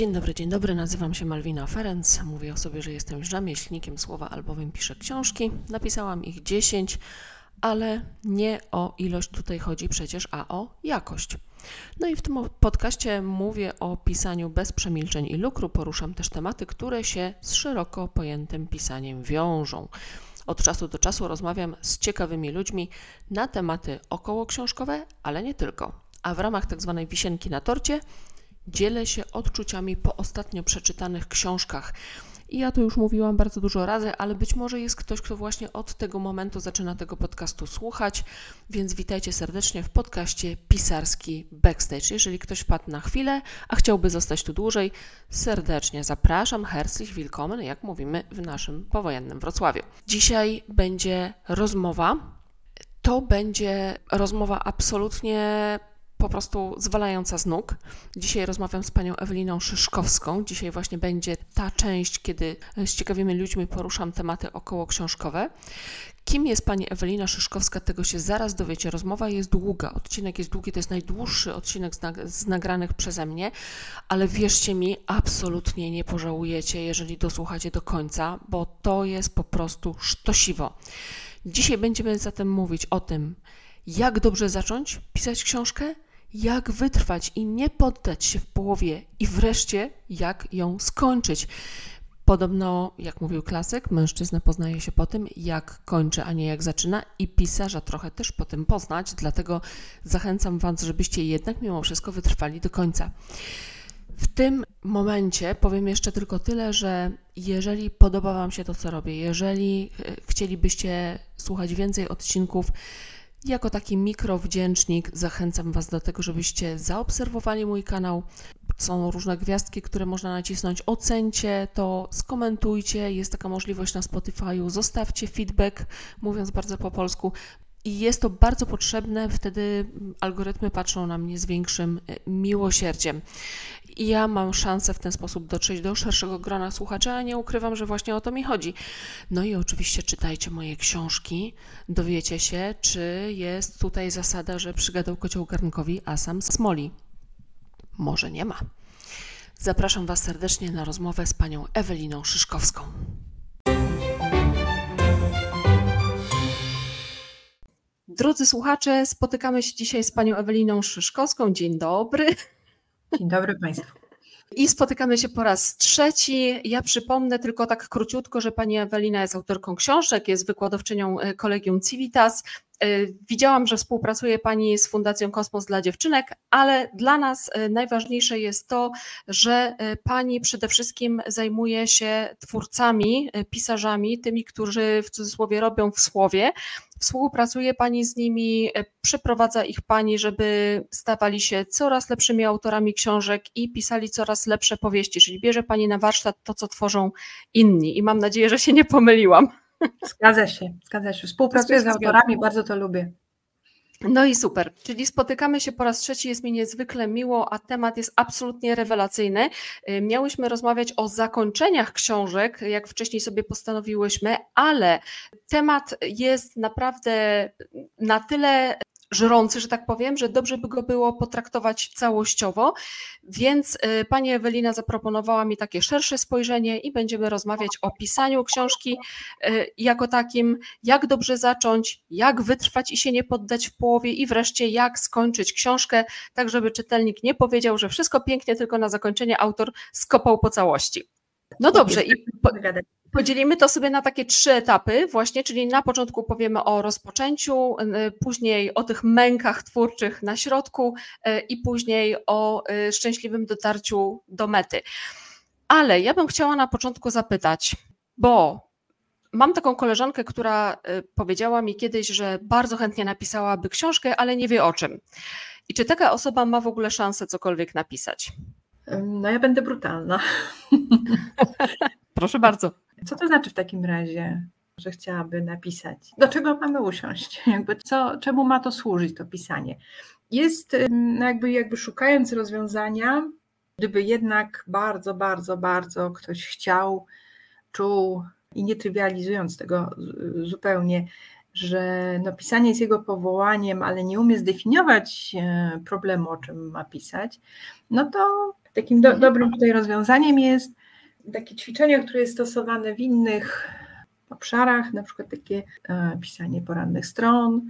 Dzień dobry, dzień dobry, nazywam się Malwina Ferenc. Mówię o sobie, że jestem rzemieślnikiem słowa, albowiem piszę książki. Napisałam ich 10, ale nie o ilość tutaj chodzi przecież, a o jakość. No i w tym podcaście mówię o pisaniu bez przemilczeń i lukru. Poruszam też tematy, które się z szeroko pojętym pisaniem wiążą. Od czasu do czasu rozmawiam z ciekawymi ludźmi na tematy okołoksiążkowe, ale nie tylko. A w ramach tak zwanej wisienki na torcie dzielę się odczuciami po ostatnio przeczytanych książkach. I ja to już mówiłam bardzo dużo razy, ale być może jest ktoś, kto właśnie od tego momentu zaczyna tego podcastu słuchać, więc witajcie serdecznie w podcaście Pisarski Backstage. Jeżeli ktoś wpadł na chwilę, a chciałby zostać tu dłużej, serdecznie zapraszam. Herzlich willkommen, jak mówimy w naszym powojennym Wrocławiu. Dzisiaj będzie rozmowa. To będzie rozmowa absolutnie po prostu zwalająca z nóg. Dzisiaj rozmawiam z panią Eweliną Szyszkowską. Dzisiaj właśnie będzie ta część, kiedy z ciekawymi ludźmi poruszam tematy około książkowe. Kim jest pani Ewelina Szyszkowska, tego się zaraz dowiecie. Rozmowa jest długa, odcinek jest długi, to jest najdłuższy odcinek z, nag z nagranych przeze mnie, ale wierzcie mi, absolutnie nie pożałujecie, jeżeli dosłuchacie do końca, bo to jest po prostu sztosiwo. Dzisiaj będziemy zatem mówić o tym, jak dobrze zacząć pisać książkę, jak wytrwać i nie poddać się w połowie i wreszcie jak ją skończyć. Podobno, jak mówił klasyk, mężczyzna poznaje się po tym, jak kończy, a nie jak zaczyna, i pisarza trochę też po tym poznać, dlatego zachęcam Was, żebyście jednak mimo wszystko wytrwali do końca. W tym momencie powiem jeszcze tylko tyle, że jeżeli podoba Wam się to, co robię, jeżeli e, chcielibyście słuchać więcej odcinków, jako taki mikrowdzięcznik zachęcam Was do tego, żebyście zaobserwowali mój kanał. Są różne gwiazdki, które można nacisnąć. Ocencie to, skomentujcie. Jest taka możliwość na Spotify'u. Zostawcie feedback, mówiąc bardzo po polsku. I jest to bardzo potrzebne, wtedy algorytmy patrzą na mnie z większym e, miłosierdziem. I ja mam szansę w ten sposób dotrzeć do szerszego grona słuchaczy, a nie ukrywam, że właśnie o to mi chodzi. No i oczywiście czytajcie moje książki, dowiecie się, czy jest tutaj zasada, że przygadał kocioł garnkowi, a sam smoli. Może nie ma. Zapraszam Was serdecznie na rozmowę z panią Eweliną Szyszkowską. Drodzy słuchacze, spotykamy się dzisiaj z panią Eweliną Szyszkowską. Dzień dobry. Dzień dobry Państwu. I spotykamy się po raz trzeci. Ja przypomnę tylko tak króciutko, że pani Ewelina jest autorką książek, jest wykładowczynią e, Kolegium Civitas. E, widziałam, że współpracuje Pani z Fundacją Kosmos dla Dziewczynek, ale dla nas e, najważniejsze jest to, że Pani przede wszystkim zajmuje się twórcami, pisarzami, tymi, którzy w cudzysłowie robią w słowie. Współpracuje Pani z nimi, e, przeprowadza ich Pani, żeby stawali się coraz lepszymi autorami książek i pisali coraz lepsze powieści, czyli bierze Pani na warsztat to, co tworzą inni i mam nadzieję, że się nie pomyliłam. Zgadza się, zgadza się. Współpracuję z autorami, bardzo to lubię. No i super, czyli spotykamy się po raz trzeci, jest mi niezwykle miło, a temat jest absolutnie rewelacyjny. Y, miałyśmy rozmawiać o zakończeniach książek, jak wcześniej sobie postanowiłyśmy, ale temat jest naprawdę na tyle żrący, że tak powiem, że dobrze by go było potraktować całościowo. Więc y, pani Ewelina zaproponowała mi takie szersze spojrzenie i będziemy rozmawiać o pisaniu książki y, jako takim, jak dobrze zacząć, jak wytrwać i się nie poddać w połowie i wreszcie jak skończyć książkę, tak żeby czytelnik nie powiedział, że wszystko pięknie, tylko na zakończenie autor skopał po całości. No dobrze, i po, Podzielimy to sobie na takie trzy etapy, właśnie, czyli na początku powiemy o rozpoczęciu, później o tych mękach twórczych na środku y, i później o y, szczęśliwym dotarciu do mety. Ale ja bym chciała na początku zapytać, bo mam taką koleżankę, która powiedziała mi kiedyś, że bardzo chętnie napisałaby książkę, ale nie wie o czym. I czy taka osoba ma w ogóle szansę cokolwiek napisać? No ja będę brutalna. Proszę bardzo. Co to znaczy w takim razie, że chciałaby napisać? Do czego mamy usiąść? Jakby co, czemu ma to służyć, to pisanie? Jest no jakby, jakby szukając rozwiązania, gdyby jednak bardzo, bardzo, bardzo ktoś chciał, czuł i nie trywializując tego zupełnie, że no, pisanie jest jego powołaniem, ale nie umie zdefiniować e, problemu, o czym ma pisać, no to Takim do, Mhm. dobrym tutaj rozwiązaniem jest takie ćwiczenie, które jest stosowane w innych obszarach, na przykład takie e, pisanie porannych stron.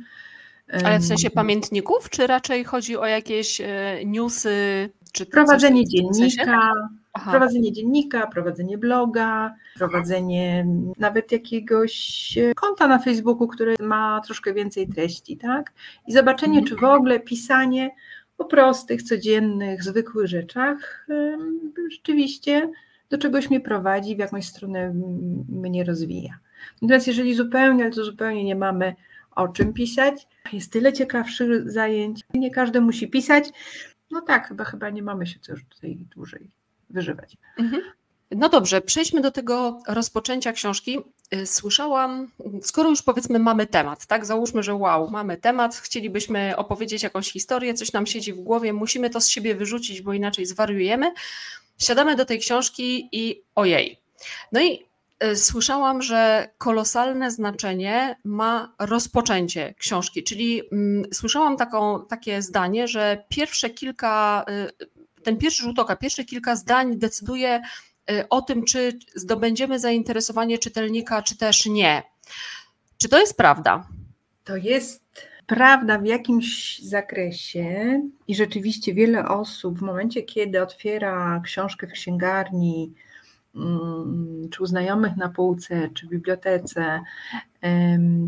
Ale w sensie pamiętników, czy raczej chodzi o jakieś e, newsy? Czy Prowadzenie dziennika, Aha. prowadzenie dziennika, prowadzenie bloga, prowadzenie nawet jakiegoś e, konta na Facebooku, które ma troszkę więcej treści, tak? I zobaczenie, Mhm. czy w ogóle pisanie o prostych, codziennych, zwykłych rzeczach rzeczywiście do czegoś mnie prowadzi, w jakąś stronę mnie rozwija. Natomiast jeżeli zupełnie, to zupełnie nie mamy o czym pisać, jest tyle ciekawszych zajęć, nie każdy musi pisać, no tak, chyba, chyba nie mamy się co już tutaj dłużej wyżywać. Mhm. No dobrze, przejdźmy do tego rozpoczęcia książki. Y, Słyszałam, skoro już powiedzmy mamy temat, tak? Załóżmy, że wow, mamy temat, chcielibyśmy opowiedzieć jakąś historię, coś nam siedzi w głowie, musimy to z siebie wyrzucić, bo inaczej zwariujemy. Siadamy do tej książki i ojej. No i y, słyszałam, że kolosalne znaczenie ma rozpoczęcie książki, czyli mm, słyszałam taką, takie zdanie, że pierwsze kilka, y, ten pierwszy rzut oka, pierwsze kilka zdań decyduje o tym, czy zdobędziemy zainteresowanie czytelnika, czy też nie. Czy to jest prawda? To jest prawda w jakimś zakresie i rzeczywiście wiele osób w momencie, kiedy otwiera książkę w księgarni, mm, czy u znajomych na półce, czy w bibliotece,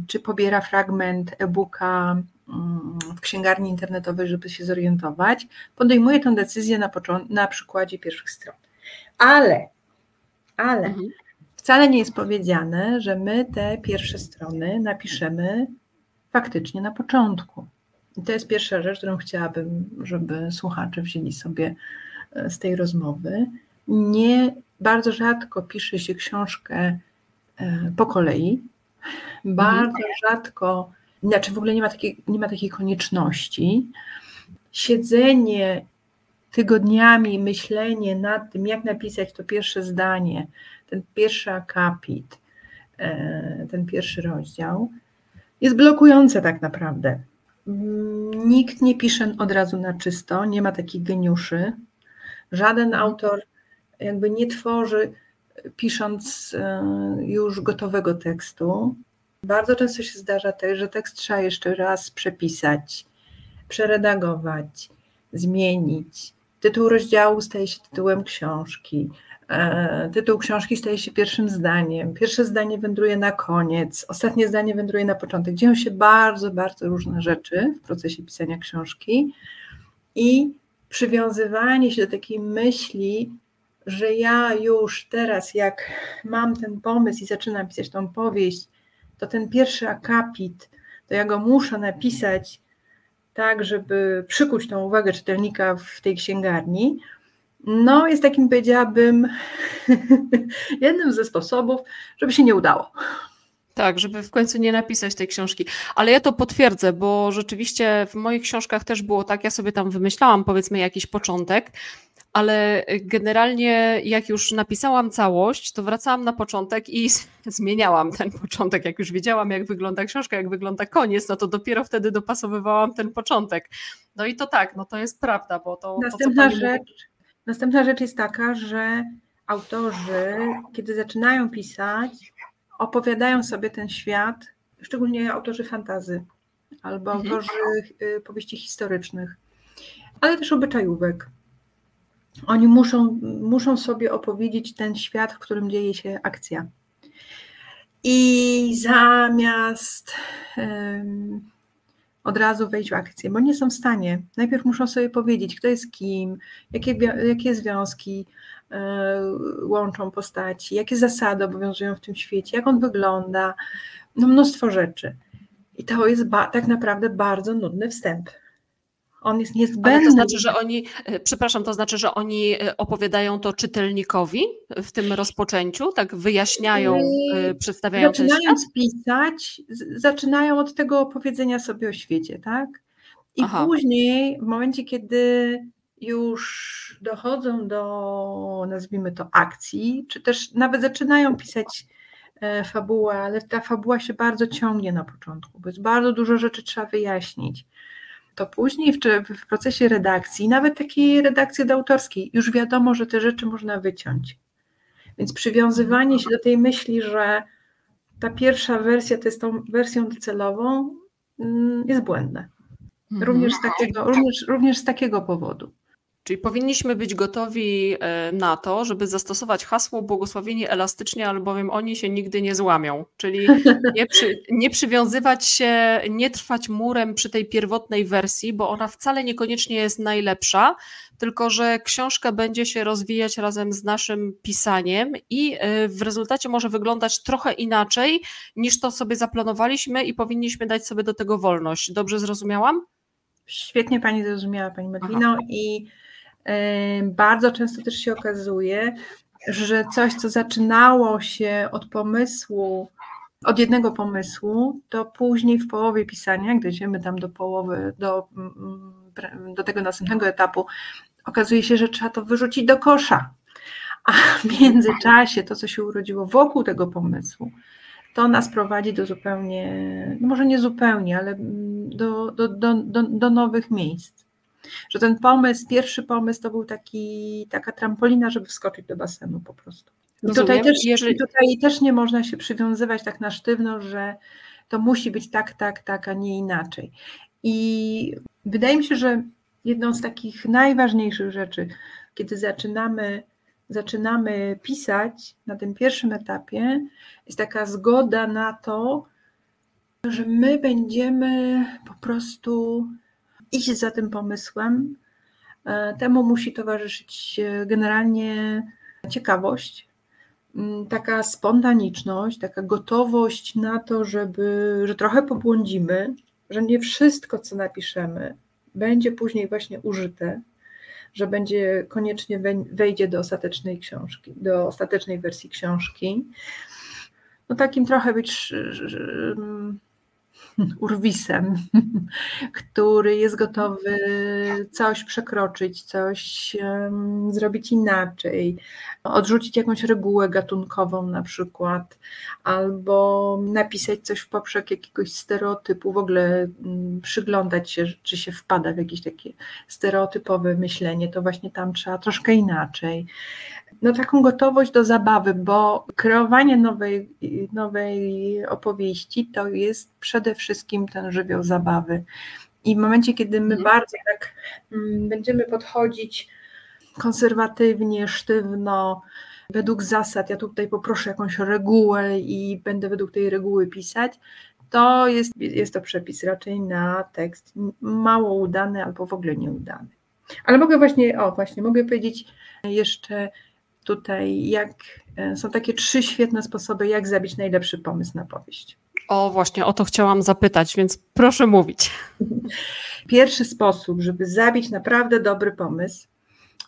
czy pobiera fragment e-booka mm, w księgarni internetowej, żeby się zorientować, podejmuje tę decyzję na, na przykładzie pierwszych stron. Ale, ale Mhm. wcale nie jest powiedziane, że my te pierwsze strony napiszemy faktycznie na początku. I to jest pierwsza rzecz, którą chciałabym, żeby słuchacze wzięli sobie e, z tej rozmowy. Nie bardzo rzadko pisze się książkę e, po kolei. Bardzo rzadko, znaczy w ogóle nie ma takiej, nie ma takiej konieczności. Siedzenie tygodniami, myślenie nad tym, jak napisać to pierwsze zdanie, ten pierwszy akapit, e, ten pierwszy rozdział, jest blokujące tak naprawdę. Nikt nie pisze od razu na czysto, nie ma takich geniuszy. Żaden autor jakby nie tworzy, pisząc e, już gotowego tekstu. Bardzo często się zdarza też, że tekst trzeba jeszcze raz przepisać, przeredagować, zmienić. Tytuł rozdziału staje się tytułem książki. E, Tytuł książki staje się pierwszym zdaniem. Pierwsze zdanie wędruje na koniec, ostatnie zdanie wędruje na początek. Dzieją się bardzo, bardzo różne rzeczy w procesie pisania książki i przywiązywanie się do takiej myśli, że ja już teraz, jak mam ten pomysł i zaczynam pisać tą powieść, to ten pierwszy akapit, to ja go muszę napisać tak, żeby przykuć tą uwagę czytelnika w tej księgarni. No, jest takim, powiedziałabym, jednym ze sposobów, żeby się nie udało. Tak, żeby w końcu nie napisać tej książki. Ale ja to potwierdzę, bo rzeczywiście w moich książkach też było tak, ja sobie tam wymyślałam powiedzmy jakiś początek, ale generalnie jak już napisałam całość, to wracałam na początek i zmieniałam ten początek. Jak już wiedziałam, jak wygląda książka, jak wygląda koniec, no to dopiero wtedy dopasowywałam ten początek. No i to tak, no to jest prawda, bo to. Następna to, rzecz, mówi- następna rzecz jest taka, że autorzy, kiedy zaczynają pisać, opowiadają sobie ten świat, szczególnie autorzy fantazy albo Mhm. autorzy y, powieści historycznych, ale też obyczajówek. Oni muszą, muszą sobie opowiedzieć ten świat, w którym dzieje się akcja. I zamiast em, od razu wejść w akcję, bo nie są w stanie. Najpierw muszą sobie powiedzieć, kto jest kim, jakie, jakie związki e, łączą postaci, jakie zasady obowiązują w tym świecie, jak on wygląda, no mnóstwo rzeczy. I to jest ba- tak naprawdę bardzo nudny wstęp. On jest niezbędny. Ale to znaczy, że oni, e, przepraszam, to znaczy, że oni e, opowiadają to czytelnikowi w tym rozpoczęciu, tak wyjaśniają, e, Yy, przedstawiają ten świat? Zaczynając pisać, z- zaczynają od tego opowiedzenia sobie o świecie, tak? I Aha. później, w momencie, kiedy już dochodzą do, nazwijmy to, akcji, czy też nawet zaczynają pisać e, fabułę, ale ta fabuła się bardzo ciągnie na początku, bo jest bardzo dużo rzeczy trzeba wyjaśnić. To później w, w procesie redakcji, nawet takiej redakcji autorskiej, już wiadomo, że te rzeczy można wyciąć. Więc przywiązywanie się do tej myśli, że ta pierwsza wersja to jest tą wersją docelową, mm, jest błędne. Również, z takiego, również, również z takiego powodu. Czyli powinniśmy być gotowi e, na to, żeby zastosować hasło błogosławieni elastycznie, albowiem oni się nigdy nie złamią. Czyli nie, przy, nie przywiązywać się, nie trwać murem przy tej pierwotnej wersji, bo ona wcale niekoniecznie jest najlepsza, tylko że książka będzie się rozwijać razem z naszym pisaniem i e, w rezultacie może wyglądać trochę inaczej niż to sobie zaplanowaliśmy i powinniśmy dać sobie do tego wolność. Dobrze zrozumiałam? Świetnie Pani zrozumiała, Pani Malwino. I bardzo często też się okazuje, że coś, co zaczynało się od pomysłu, od jednego pomysłu, to później w połowie pisania, gdy idziemy tam do połowy, do, mm, do tego następnego etapu, okazuje się, że trzeba to wyrzucić do kosza. A w międzyczasie to, co się urodziło wokół tego pomysłu, to nas prowadzi do zupełnie, no może nie zupełnie, ale do, do, do, do, do nowych miejsc że ten pomysł, pierwszy pomysł to był taki, taka trampolina, żeby wskoczyć do basenu po prostu. I tutaj też, Jeżeli... tutaj też nie można się przywiązywać tak na sztywno, że to musi być tak, tak, tak, a nie inaczej. I wydaje mi się, że jedną z takich najważniejszych rzeczy, kiedy zaczynamy, zaczynamy pisać na tym pierwszym etapie, jest taka zgoda na to, że my będziemy po prostu iść za tym pomysłem. E, temu musi towarzyszyć generalnie ciekawość, mm, taka spontaniczność, taka gotowość na to, żeby, że trochę pobłądzimy, że nie wszystko, co napiszemy, będzie później właśnie użyte, że będzie koniecznie wejdzie do ostatecznej książki, do ostatecznej wersji książki. No takim trochę być urwisem, który jest gotowy coś przekroczyć, coś zrobić inaczej, odrzucić jakąś regułę gatunkową na przykład, albo napisać coś w poprzek jakiegoś stereotypu, w ogóle um, przyglądać się, czy się wpada w jakieś takie stereotypowe myślenie, to właśnie tam trzeba troszkę inaczej. No, taką gotowość do zabawy, bo kreowanie nowej, nowej opowieści to jest przede wszystkim ten żywioł zabawy. I w momencie, kiedy my mhm. bardzo tak mm, będziemy podchodzić konserwatywnie, sztywno, według zasad, ja tutaj poproszę jakąś regułę i będę według tej reguły pisać, to jest, jest to przepis raczej na tekst mało udany albo w ogóle nieudany. Ale mogę właśnie, o właśnie, mogę powiedzieć jeszcze tutaj, jak e, są takie trzy świetne sposoby, jak zabić najlepszy pomysł na powieść. O, właśnie o to chciałam zapytać, więc proszę mówić. Pierwszy sposób, żeby zabić naprawdę dobry pomysł,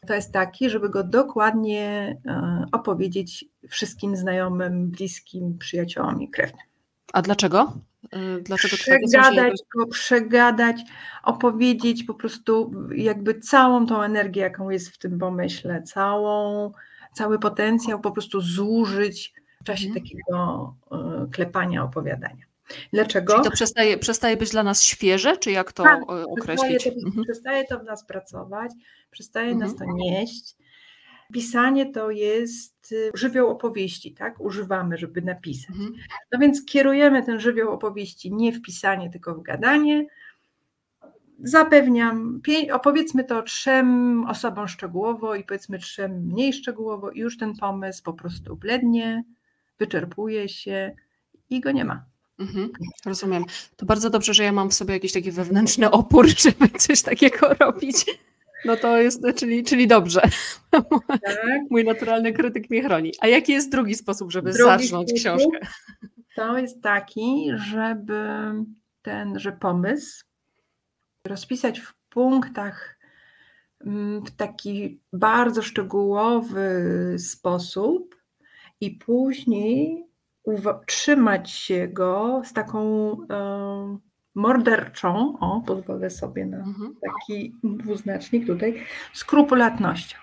to jest taki, żeby go dokładnie e, opowiedzieć wszystkim znajomym, bliskim, przyjaciołom i krewnym. A dlaczego? E, dlaczego przegadać go, przegadać, opowiedzieć po prostu jakby całą tą energię, jaką jest w tym pomyśle, całą cały potencjał po prostu zużyć w czasie mhm. takiego e, klepania, opowiadania. Dlaczego? Czyli to przestaje, przestaje być dla nas świeże, czy jak to tak, określić? Przestaje to, mhm. przestaje to w nas pracować, przestaje mhm. nas to nieść. Pisanie to jest y, żywioł opowieści, tak? Używamy, żeby napisać. Mhm. No więc kierujemy ten żywioł opowieści nie w pisanie, tylko w gadanie, zapewniam, opowiedzmy to trzem osobom szczegółowo i powiedzmy trzem mniej szczegółowo i już ten pomysł po prostu blednie, wyczerpuje się i go nie ma. Mhm, rozumiem. To bardzo dobrze, że ja mam w sobie jakiś taki wewnętrzny opór, żeby coś takiego robić. No to jest, czyli, czyli dobrze. Tak. Mój naturalny krytyk mnie chroni. A jaki jest drugi sposób, żeby drugi zacząć książkę? To jest taki, żeby tenże pomysł rozpisać w punktach mm, w taki bardzo szczegółowy sposób i później trzymać się go z taką e, morderczą, o, pozwolę sobie na mhm. taki dwuznacznik tutaj, skrupulatnością.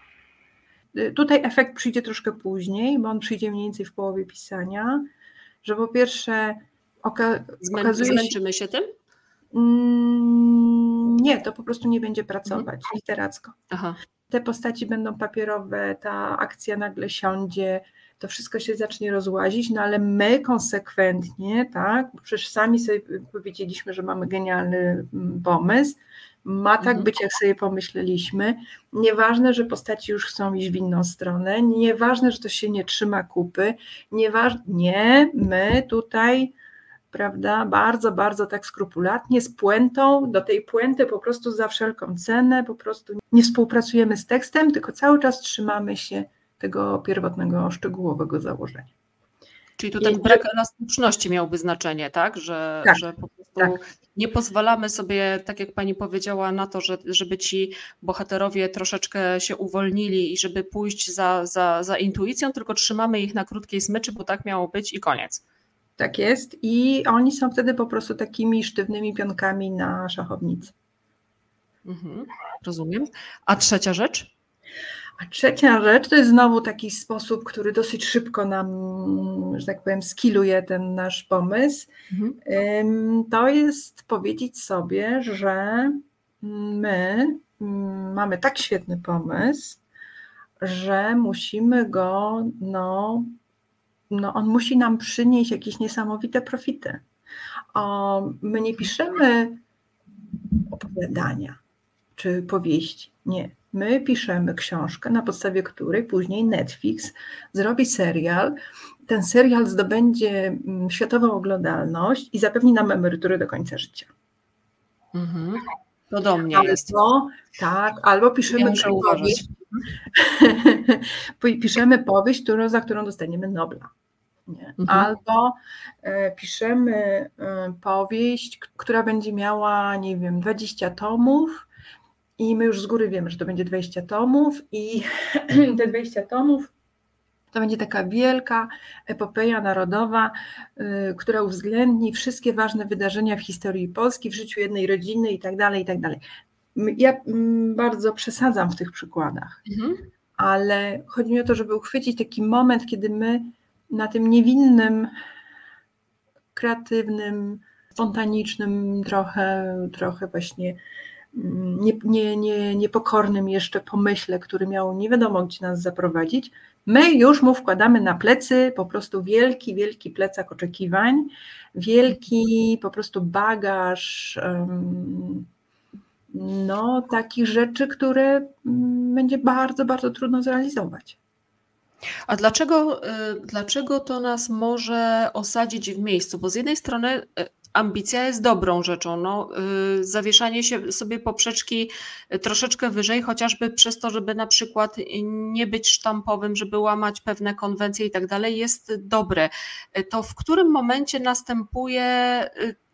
Y, tutaj efekt przyjdzie troszkę później, bo on przyjdzie mniej więcej w połowie pisania, że po pierwsze oka- okazuje się... Zmęczymy się tym? Mm, Nie, to po prostu nie będzie pracować literacko. Aha. Te postaci będą papierowe, ta akcja nagle siądzie, to wszystko się zacznie rozłazić, no ale my konsekwentnie, tak, bo przecież sami sobie powiedzieliśmy, że mamy genialny mm, pomysł, ma tak Mhm. być, jak sobie pomyśleliśmy. Nieważne, że postaci już chcą iść w inną stronę, nieważne, że to się nie trzyma kupy, nieważne, nie, my tutaj, prawda, bardzo, bardzo tak skrupulatnie, z puentą, do tej puenty po prostu za wszelką cenę, po prostu nie współpracujemy z tekstem, tylko cały czas trzymamy się tego pierwotnego, szczegółowego założenia. Czyli tu ten brak elastyczności miałby znaczenie, tak? Że, Tak, że po prostu tak. nie pozwalamy sobie, tak jak pani powiedziała, na to, że, żeby ci bohaterowie troszeczkę się uwolnili i żeby pójść za, za, za intuicją, tylko trzymamy ich na krótkiej smyczy, bo tak miało być i koniec. Tak jest. I oni są wtedy po prostu takimi sztywnymi pionkami na szachownicy. Mhm, rozumiem. A trzecia rzecz? A trzecia rzecz to jest znowu taki sposób, który dosyć szybko nam, że tak powiem, skiluje ten nasz pomysł. Mhm. To jest powiedzieć sobie, że my mamy tak świetny pomysł, że musimy go, no, no on musi nam przynieść jakieś niesamowite profity. O, my nie piszemy opowiadania czy powieści. Nie. My piszemy książkę, na podstawie której później Netflix zrobi serial. Ten serial zdobędzie mm, światową oglądalność i zapewni nam emeryturę do końca życia. Mhm. To do mnie jest. Albo, tak, albo piszemy Ja powieść, piszemy powieść, którą, za którą dostaniemy Nobla. Mhm. Albo e, piszemy e, powieść, która będzie miała, nie wiem, 20 tomów i my już z góry wiemy, że to będzie 20 tomów i te 20 tomów to będzie taka wielka epopeja narodowa, y, która uwzględni wszystkie ważne wydarzenia w historii Polski, w życiu jednej rodziny i tak dalej, i tak dalej. Ja bardzo przesadzam w tych przykładach Mhm. ale chodzi mi o to, żeby uchwycić taki moment, kiedy my na tym niewinnym, kreatywnym, spontanicznym, trochę, trochę właśnie nie, nie, nie, niepokornym jeszcze pomyśle, który miał nie wiadomo gdzie nas zaprowadzić, my już mu wkładamy na plecy po prostu wielki, wielki plecak oczekiwań, wielki po prostu bagaż no, takich rzeczy, które mm, będzie bardzo, bardzo trudno zrealizować. A dlaczego, y, dlaczego to nas może osadzić w miejscu? Bo z jednej strony y, ambicja jest dobrą rzeczą. No, y, zawieszanie się sobie poprzeczki y, troszeczkę wyżej, chociażby przez to, żeby na przykład nie być sztampowym, żeby łamać pewne konwencje i tak dalej, jest dobre. Y, To w którym momencie następuje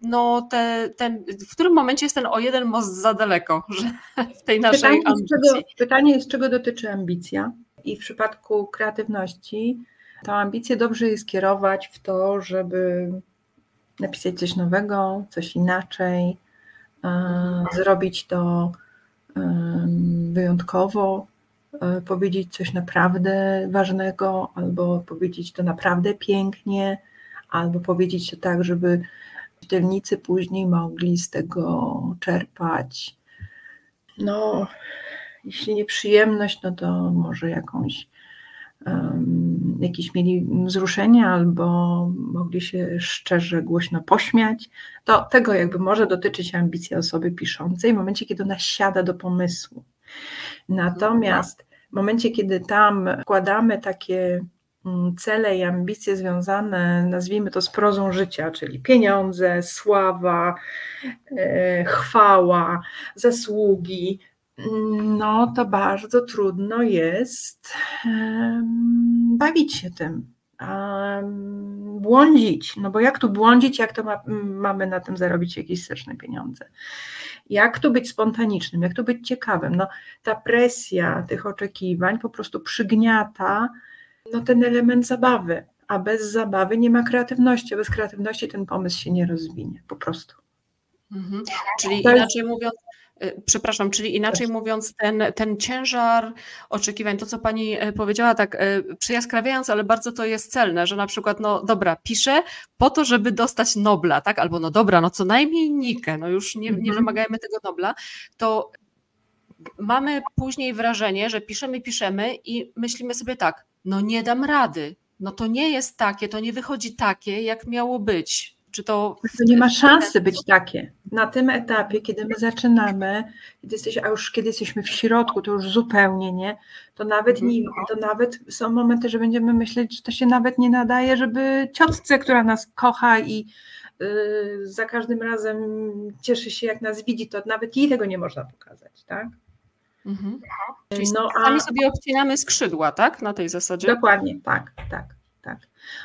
no, te, ten, w którym momencie jest ten o jeden most za daleko, że w tej naszej Pytanie ambicji? czego, pytanie jest, czego dotyczy ambicja. I w przypadku kreatywności, tą ambicję dobrze jest kierować w to, żeby napisać coś nowego, coś inaczej, e, zrobić to wyjątkowo, e, powiedzieć coś naprawdę ważnego, albo powiedzieć to naprawdę pięknie, albo powiedzieć to tak, żeby czytelnicy później mogli z tego czerpać. No, jeśli nie przyjemność, no to może jakąś jakieś mieli wzruszenia albo mogli się szczerze, głośno pośmiać. To tego jakby może dotyczyć ambicja osoby piszącej w momencie, kiedy ona siada do pomysłu. Natomiast w momencie, kiedy tam wkładamy takie mm, cele i ambicje związane, nazwijmy to z prozą życia, czyli pieniądze, sława, e, chwała, zasługi, no to bardzo trudno jest bawić się tym, błądzić. No bo jak tu błądzić, jak to ma, mamy na tym zarobić jakieś serdeczne pieniądze? Jak tu być spontanicznym, jak tu być ciekawym? No ta presja tych oczekiwań po prostu przygniata no, ten element zabawy, a bez zabawy nie ma kreatywności, a bez kreatywności ten pomysł się nie rozwinie, po prostu. Mhm. Czyli To jest- inaczej mówiąc, Y, przepraszam, czyli inaczej mówiąc, ten, ten ciężar oczekiwań, to co pani y, powiedziała, tak y, przyjaskrawiając, ale bardzo to jest celne, że na przykład, no dobra, piszę po to, żeby dostać Nobla, tak? Albo no dobra, no co najmniej Nikę, no już nie, nie Mhm. wymagajmy tego Nobla, to mamy później wrażenie, że piszemy, piszemy i myślimy sobie tak, no nie dam rady, no to nie jest takie, to nie wychodzi takie, jak miało być. Czy to To nie ma szansy być takie. Na tym etapie, kiedy my zaczynamy, kiedy jesteś, a już kiedy jesteśmy w środku, to już zupełnie nie, to nawet, nie, to nawet są momenty, że będziemy myśleć, że to się nawet nie nadaje, żeby ciotce, która nas kocha i yy, za każdym razem cieszy się, jak nas widzi, to nawet jej tego nie można pokazać, tak? Mhm. Czyli No, sami a- sobie obcinamy skrzydła, tak? Na tej zasadzie. Dokładnie, tak, tak, tak.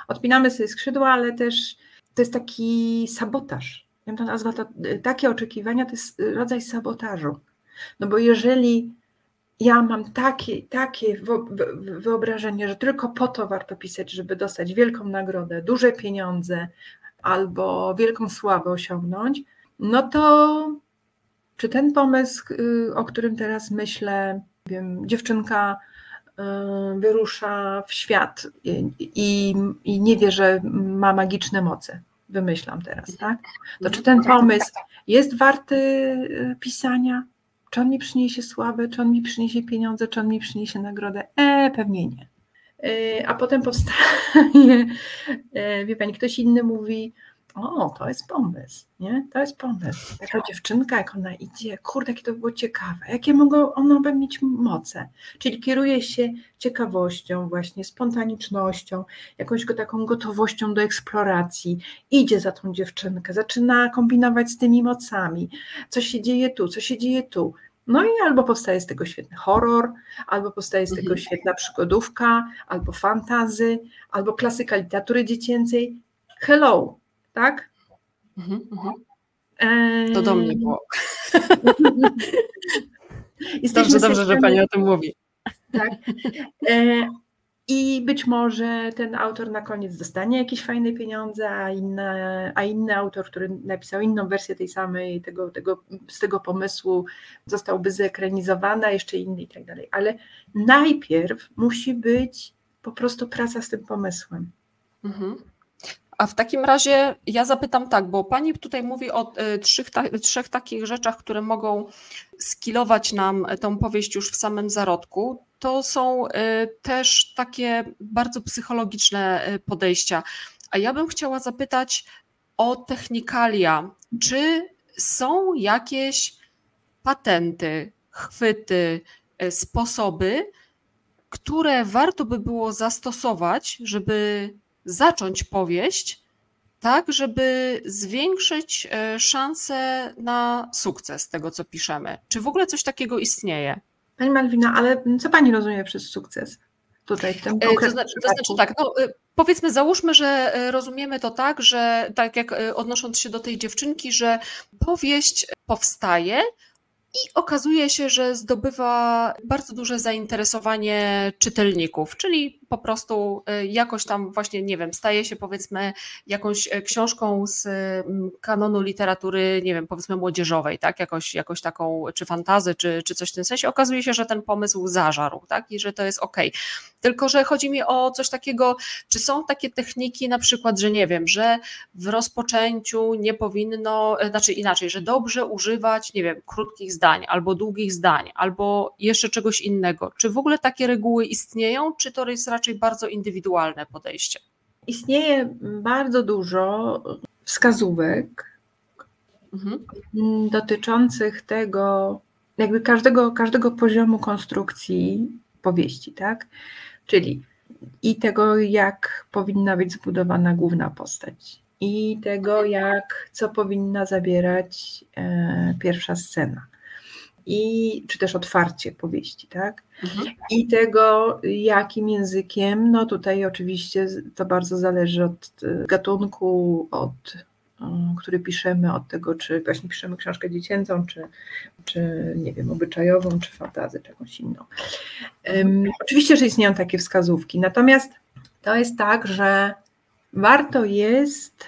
Odpinamy sobie skrzydła, ale też to jest taki sabotaż. Ja bym to nazwała, to, takie oczekiwania to jest rodzaj sabotażu. No bo jeżeli ja mam takie, takie wyobrażenie, że tylko po to warto pisać, żeby dostać wielką nagrodę, duże pieniądze albo wielką sławę osiągnąć, no to czy ten pomysł, y, o którym teraz myślę, wiem, dziewczynka y, wyrusza w świat i, i, nie wie, że ma magiczne moce. Wymyślam teraz, tak? To czy ten pomysł jest warty y, pisania? Czy on mi przyniesie sławę, czy on mi przyniesie pieniądze, czy on mi przyniesie nagrodę? E, pewnie nie. Y, A potem powstaje, y, wie pani, ktoś inny mówi, o, to jest pomysł, nie? To jest pomysł. Taka dziewczynka, jak ona idzie, kurde, jakie to było ciekawe, jakie mogą one by mieć moce. Czyli kieruje się ciekawością, właśnie spontanicznością, jakąś taką gotowością do eksploracji. Idzie za tą dziewczynkę, zaczyna kombinować z tymi mocami. Co się dzieje tu, co się dzieje tu. No i albo powstaje z tego świetny horror, albo powstaje z tego Mhm. świetna przygodówka, albo fantazy, albo klasyka literatury dziecięcej. Hello, tak? Mhm, mhm. To do mnie było. Dobrze, dobrze, że pani o tym mówi. Tak. E, I być może ten autor na koniec dostanie jakieś fajne pieniądze, a, inne, a inny autor, który napisał inną wersję tej samej, tego, tego, z tego pomysłu, zostałby zekranizowany, a jeszcze inny i tak dalej. Ale najpierw musi być po prostu praca z tym pomysłem. Mhm. A w takim razie ja zapytam tak, bo pani tutaj mówi o y, trzech, ta, trzech takich rzeczach, które mogą skilować nam tą powieść już w samym zarodku. To są y, też takie bardzo psychologiczne y, podejścia. A ja bym chciała zapytać o technikalia. Czy są jakieś patenty, chwyty, sposoby, które warto by było zastosować, żeby zacząć powieść, tak, żeby zwiększyć e, szanse na sukces tego, co piszemy. Czy w ogóle coś takiego istnieje? Pani Malwina, ale co Pani rozumie przez sukces tutaj w tym E, To znaczy, to znaczy tak, no, e, powiedzmy, załóżmy, że rozumiemy to tak, że tak jak odnosząc się do tej dziewczynki, że powieść powstaje i okazuje się, że zdobywa bardzo duże zainteresowanie czytelników, czyli po prostu e, jakoś tam właśnie, nie wiem, staje się powiedzmy jakąś e, książką z mm, kanonu literatury, nie wiem, powiedzmy młodzieżowej, tak, jakoś, jakoś taką, czy fantazy, czy, czy coś w tym sensie. Okazuje się, że ten pomysł zażarł, tak, i że to jest ok. Tylko, że chodzi mi o coś takiego, czy są takie techniki na przykład, że nie wiem, że w rozpoczęciu nie powinno, e, znaczy inaczej, że dobrze używać, nie wiem, krótkich zdań, albo długich zdań, albo jeszcze czegoś innego. Czy w ogóle takie reguły istnieją, czy to jest raczej bardzo indywidualne podejście? Istnieje bardzo dużo wskazówek Mhm. dotyczących tego, jakby każdego, każdego poziomu konstrukcji powieści, tak? Czyli i tego, jak powinna być zbudowana główna postać, i tego, jak, co powinna zawierać e, pierwsza scena, i czy też otwarcie powieści, tak? Mhm. I tego, jakim językiem, no tutaj oczywiście to bardzo zależy od e, gatunku, od e, który piszemy, od tego, czy właśnie piszemy książkę dziecięcą, czy, czy nie wiem, obyczajową, czy fantazy, czy jakąś inną. Um, oczywiście, że istnieją takie wskazówki, natomiast to jest tak, że warto jest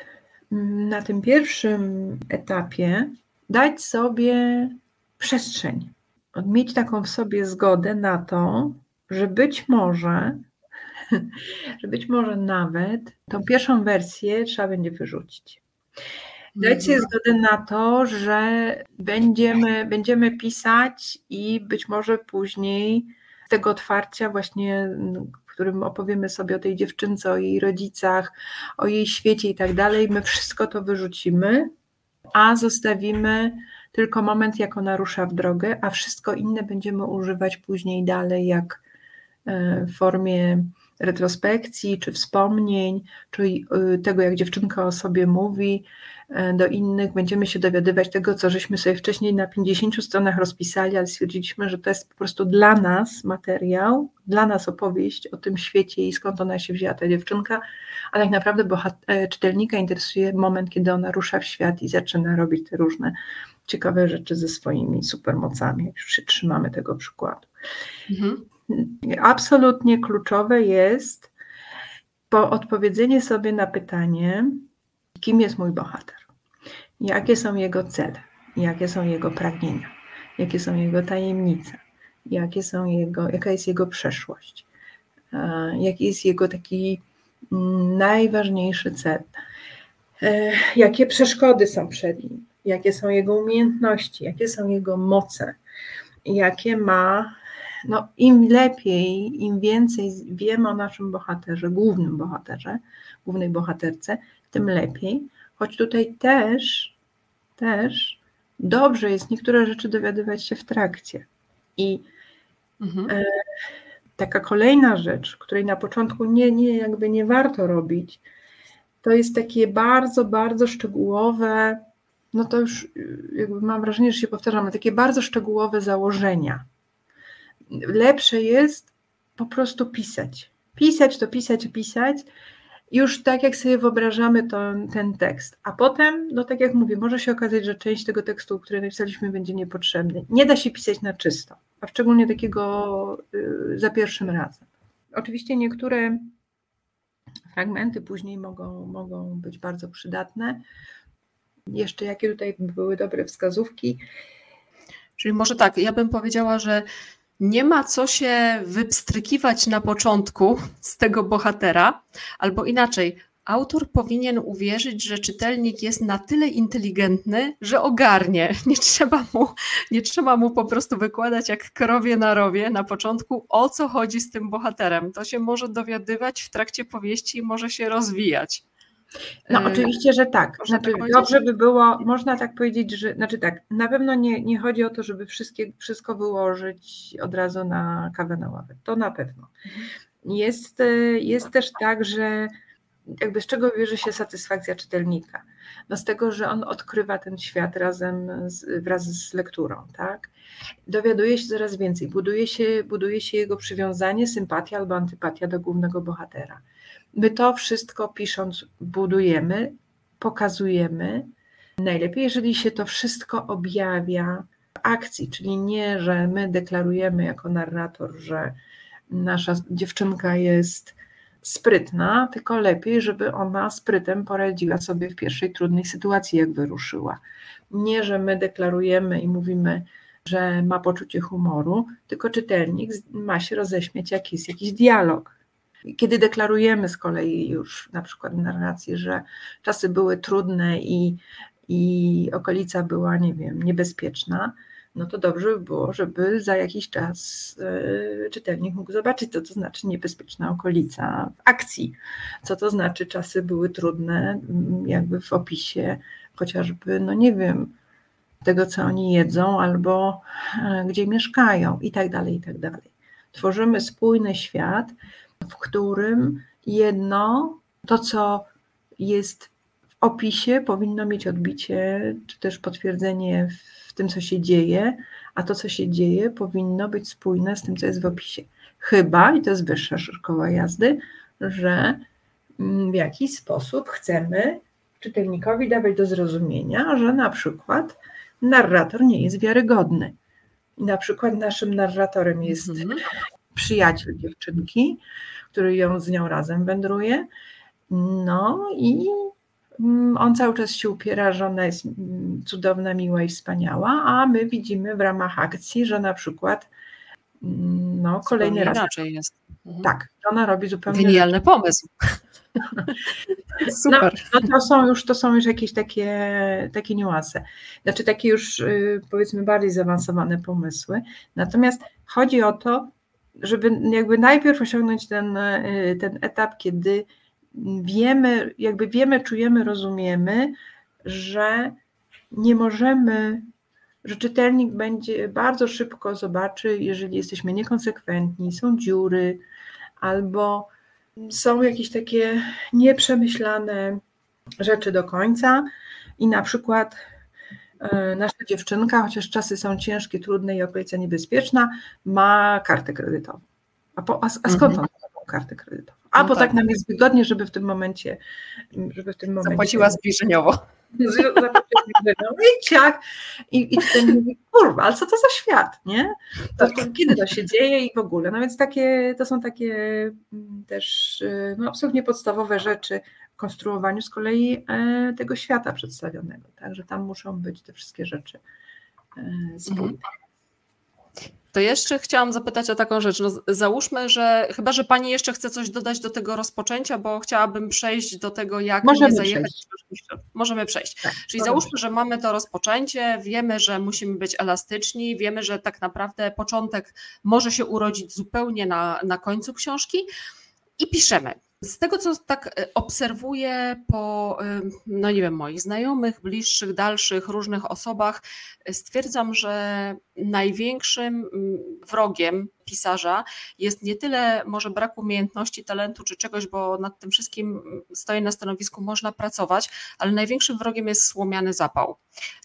mm, na tym pierwszym etapie dać sobie przestrzeń. Mieć taką w sobie zgodę na to, że być może, że być może nawet tą pierwszą wersję trzeba będzie wyrzucić. Dać sobie zgodę na to, że będziemy, będziemy pisać i być może później z tego otwarcia właśnie, w którym opowiemy sobie o tej dziewczynce, o jej rodzicach, o jej świecie i tak dalej, my wszystko to wyrzucimy, a zostawimy tylko moment, jak ona rusza w drogę, a wszystko inne będziemy używać później dalej, jak e, w formie retrospekcji, czy wspomnień, czy y, tego, jak dziewczynka o sobie mówi e, do innych. Będziemy się dowiadywać tego, co żeśmy sobie wcześniej na 50 stronach rozpisali, ale stwierdziliśmy, że to jest po prostu dla nas materiał, dla nas opowieść o tym świecie i skąd ona się wzięła, ta dziewczynka, ale tak naprawdę e, czytelnika interesuje moment, kiedy ona rusza w świat i zaczyna robić te różne ciekawe rzeczy ze swoimi supermocami, jak już się trzymamy tego przykładu. Mhm. Absolutnie kluczowe jest po odpowiedzenie sobie na pytanie, kim jest mój bohater, jakie są jego cele, jakie są jego pragnienia, jakie są jego tajemnice, jakie są jego, jaka jest jego przeszłość, jaki jest jego taki mm, najważniejszy cel, e, jakie przeszkody są przed nim, jakie są jego umiejętności, jakie są jego moce, jakie ma. No, im lepiej, im więcej wiemy o naszym bohaterze, głównym bohaterze, głównej bohaterce, tym lepiej. Choć tutaj też, też dobrze jest niektóre rzeczy dowiadywać się w trakcie. I mhm. e, taka kolejna rzecz, której na początku nie, nie, jakby nie warto robić, to jest takie bardzo, bardzo szczegółowe no to już y, jakby mam wrażenie, że się powtarzamy, takie bardzo szczegółowe założenia. Lepsze jest po prostu pisać. Pisać to pisać, pisać, już tak jak sobie wyobrażamy to, ten tekst. A potem, no tak jak mówię, może się okazać, że część tego tekstu, który napisaliśmy, będzie niepotrzebny. Nie da się pisać na czysto, a szczególnie takiego y, za pierwszym razem. Oczywiście niektóre fragmenty później mogą, mogą być bardzo przydatne. Jeszcze jakie tutaj były dobre wskazówki? Czyli może tak, ja bym powiedziała, że nie ma co się wypstrykiwać na początku z tego bohatera, albo inaczej, autor powinien uwierzyć, że czytelnik jest na tyle inteligentny, że ogarnie. Nie trzeba mu, nie trzeba mu po prostu wykładać jak krowie na rowie na początku, o co chodzi z tym bohaterem. To się może dowiadywać w trakcie powieści i może się rozwijać. No oczywiście, że tak. Znaczy, tak dobrze by było, można tak powiedzieć, że znaczy tak, na pewno nie, nie chodzi o to, żeby wszystkie, wszystko wyłożyć od razu na kawę na ławę. To na pewno. Mhm. Jest, e, jest też tak, że jakby z czego bierze się satysfakcja czytelnika? No z tego, że on odkrywa ten świat razem z, wraz z lekturą, tak? Dowiaduje się coraz więcej, buduje się, buduje się jego przywiązanie, sympatia albo antypatia do głównego bohatera. My to wszystko pisząc budujemy, pokazujemy. Najlepiej, jeżeli się to wszystko objawia w akcji, czyli nie, że my deklarujemy jako narrator, że nasza dziewczynka jest sprytna, tylko lepiej, żeby ona sprytem poradziła sobie w pierwszej trudnej sytuacji, jak wyruszyła. Nie, że my deklarujemy i mówimy, że ma poczucie humoru, tylko czytelnik ma się roześmiać, jak jest jakiś dialog. Kiedy deklarujemy z kolei już na przykład w narracji, że czasy były trudne i, i okolica była, nie wiem, niebezpieczna, no to dobrze by było, żeby za jakiś czas e, czytelnik mógł zobaczyć, co to znaczy niebezpieczna okolica w akcji, co to znaczy czasy były trudne, jakby w opisie chociażby, no nie wiem, tego, co oni jedzą albo e, gdzie mieszkają i tak dalej, i tak dalej. Tworzymy spójny świat, w którym jedno, to co jest w opisie, powinno mieć odbicie, czy też potwierdzenie w tym, co się dzieje, a to, co się dzieje, powinno być spójne z tym, co jest w opisie. Chyba, i to jest wyższa szkoła jazdy, że mm, w jakiś sposób chcemy czytelnikowi dawać do zrozumienia, że na przykład narrator nie jest wiarygodny. Na przykład naszym narratorem jest mhm. Przyjaciel dziewczynki, który ją z nią razem wędruje. No i mm, on cały czas się upiera, że ona jest mm, cudowna, miła i wspaniała, a my widzimy w ramach akcji, że na przykład mm, no, kolejny Zupełnie raz. inaczej jest. Mhm. Tak, ona robi zupełnie Genialny pomysł. Super. No to są już, to są już jakieś takie, takie niuanse. Znaczy takie już y, powiedzmy bardziej zaawansowane pomysły. Natomiast chodzi o to, żeby jakby najpierw osiągnąć ten, y, ten etap, kiedy wiemy, jakby wiemy, czujemy, rozumiemy, że nie możemy, że czytelnik będzie bardzo szybko zobaczy, jeżeli jesteśmy niekonsekwentni, są dziury albo są jakieś takie nieprzemyślane rzeczy do końca. I na przykład e, nasza dziewczynka, chociaż czasy są ciężkie, trudne i okolica niebezpieczna, ma kartę kredytową. A, po, a, a skąd Mhm. ona ma kartę kredytową? A No bo tak. tak nam jest wygodnie, żeby w tym momencie, żeby w tym momencie Zapłaciła zbliżeniowo. No i ciach. I, I ten mówi, kurwa, ale co to za świat, nie? To, to, kiedy to się dzieje i w ogóle. No więc takie, to są takie mm, też y, no, absolutnie podstawowe rzeczy konstruowaniu z kolei e, tego świata przedstawionego. Także tam muszą być te wszystkie rzeczy e, spójne. To jeszcze chciałam zapytać o taką rzecz. No, załóżmy, że chyba, że Pani jeszcze chce coś dodać do tego rozpoczęcia, bo chciałabym przejść do tego, jak Możemy nie zajechać. przejść. Możemy przejść. Tak, Czyli to załóżmy, że mamy to rozpoczęcie, wiemy, że musimy być elastyczni, wiemy, że tak naprawdę początek może się urodzić zupełnie na, na końcu książki i piszemy. Z tego, co tak e, obserwuję po, e, no nie wiem, moich znajomych, bliższych, dalszych, różnych osobach, e, stwierdzam, że największym mm, wrogiem pisarza jest nie tyle może brak umiejętności, talentu czy czegoś, bo nad tym wszystkim mm, stoi na stanowisku, można pracować, ale największym wrogiem jest słomiany zapał.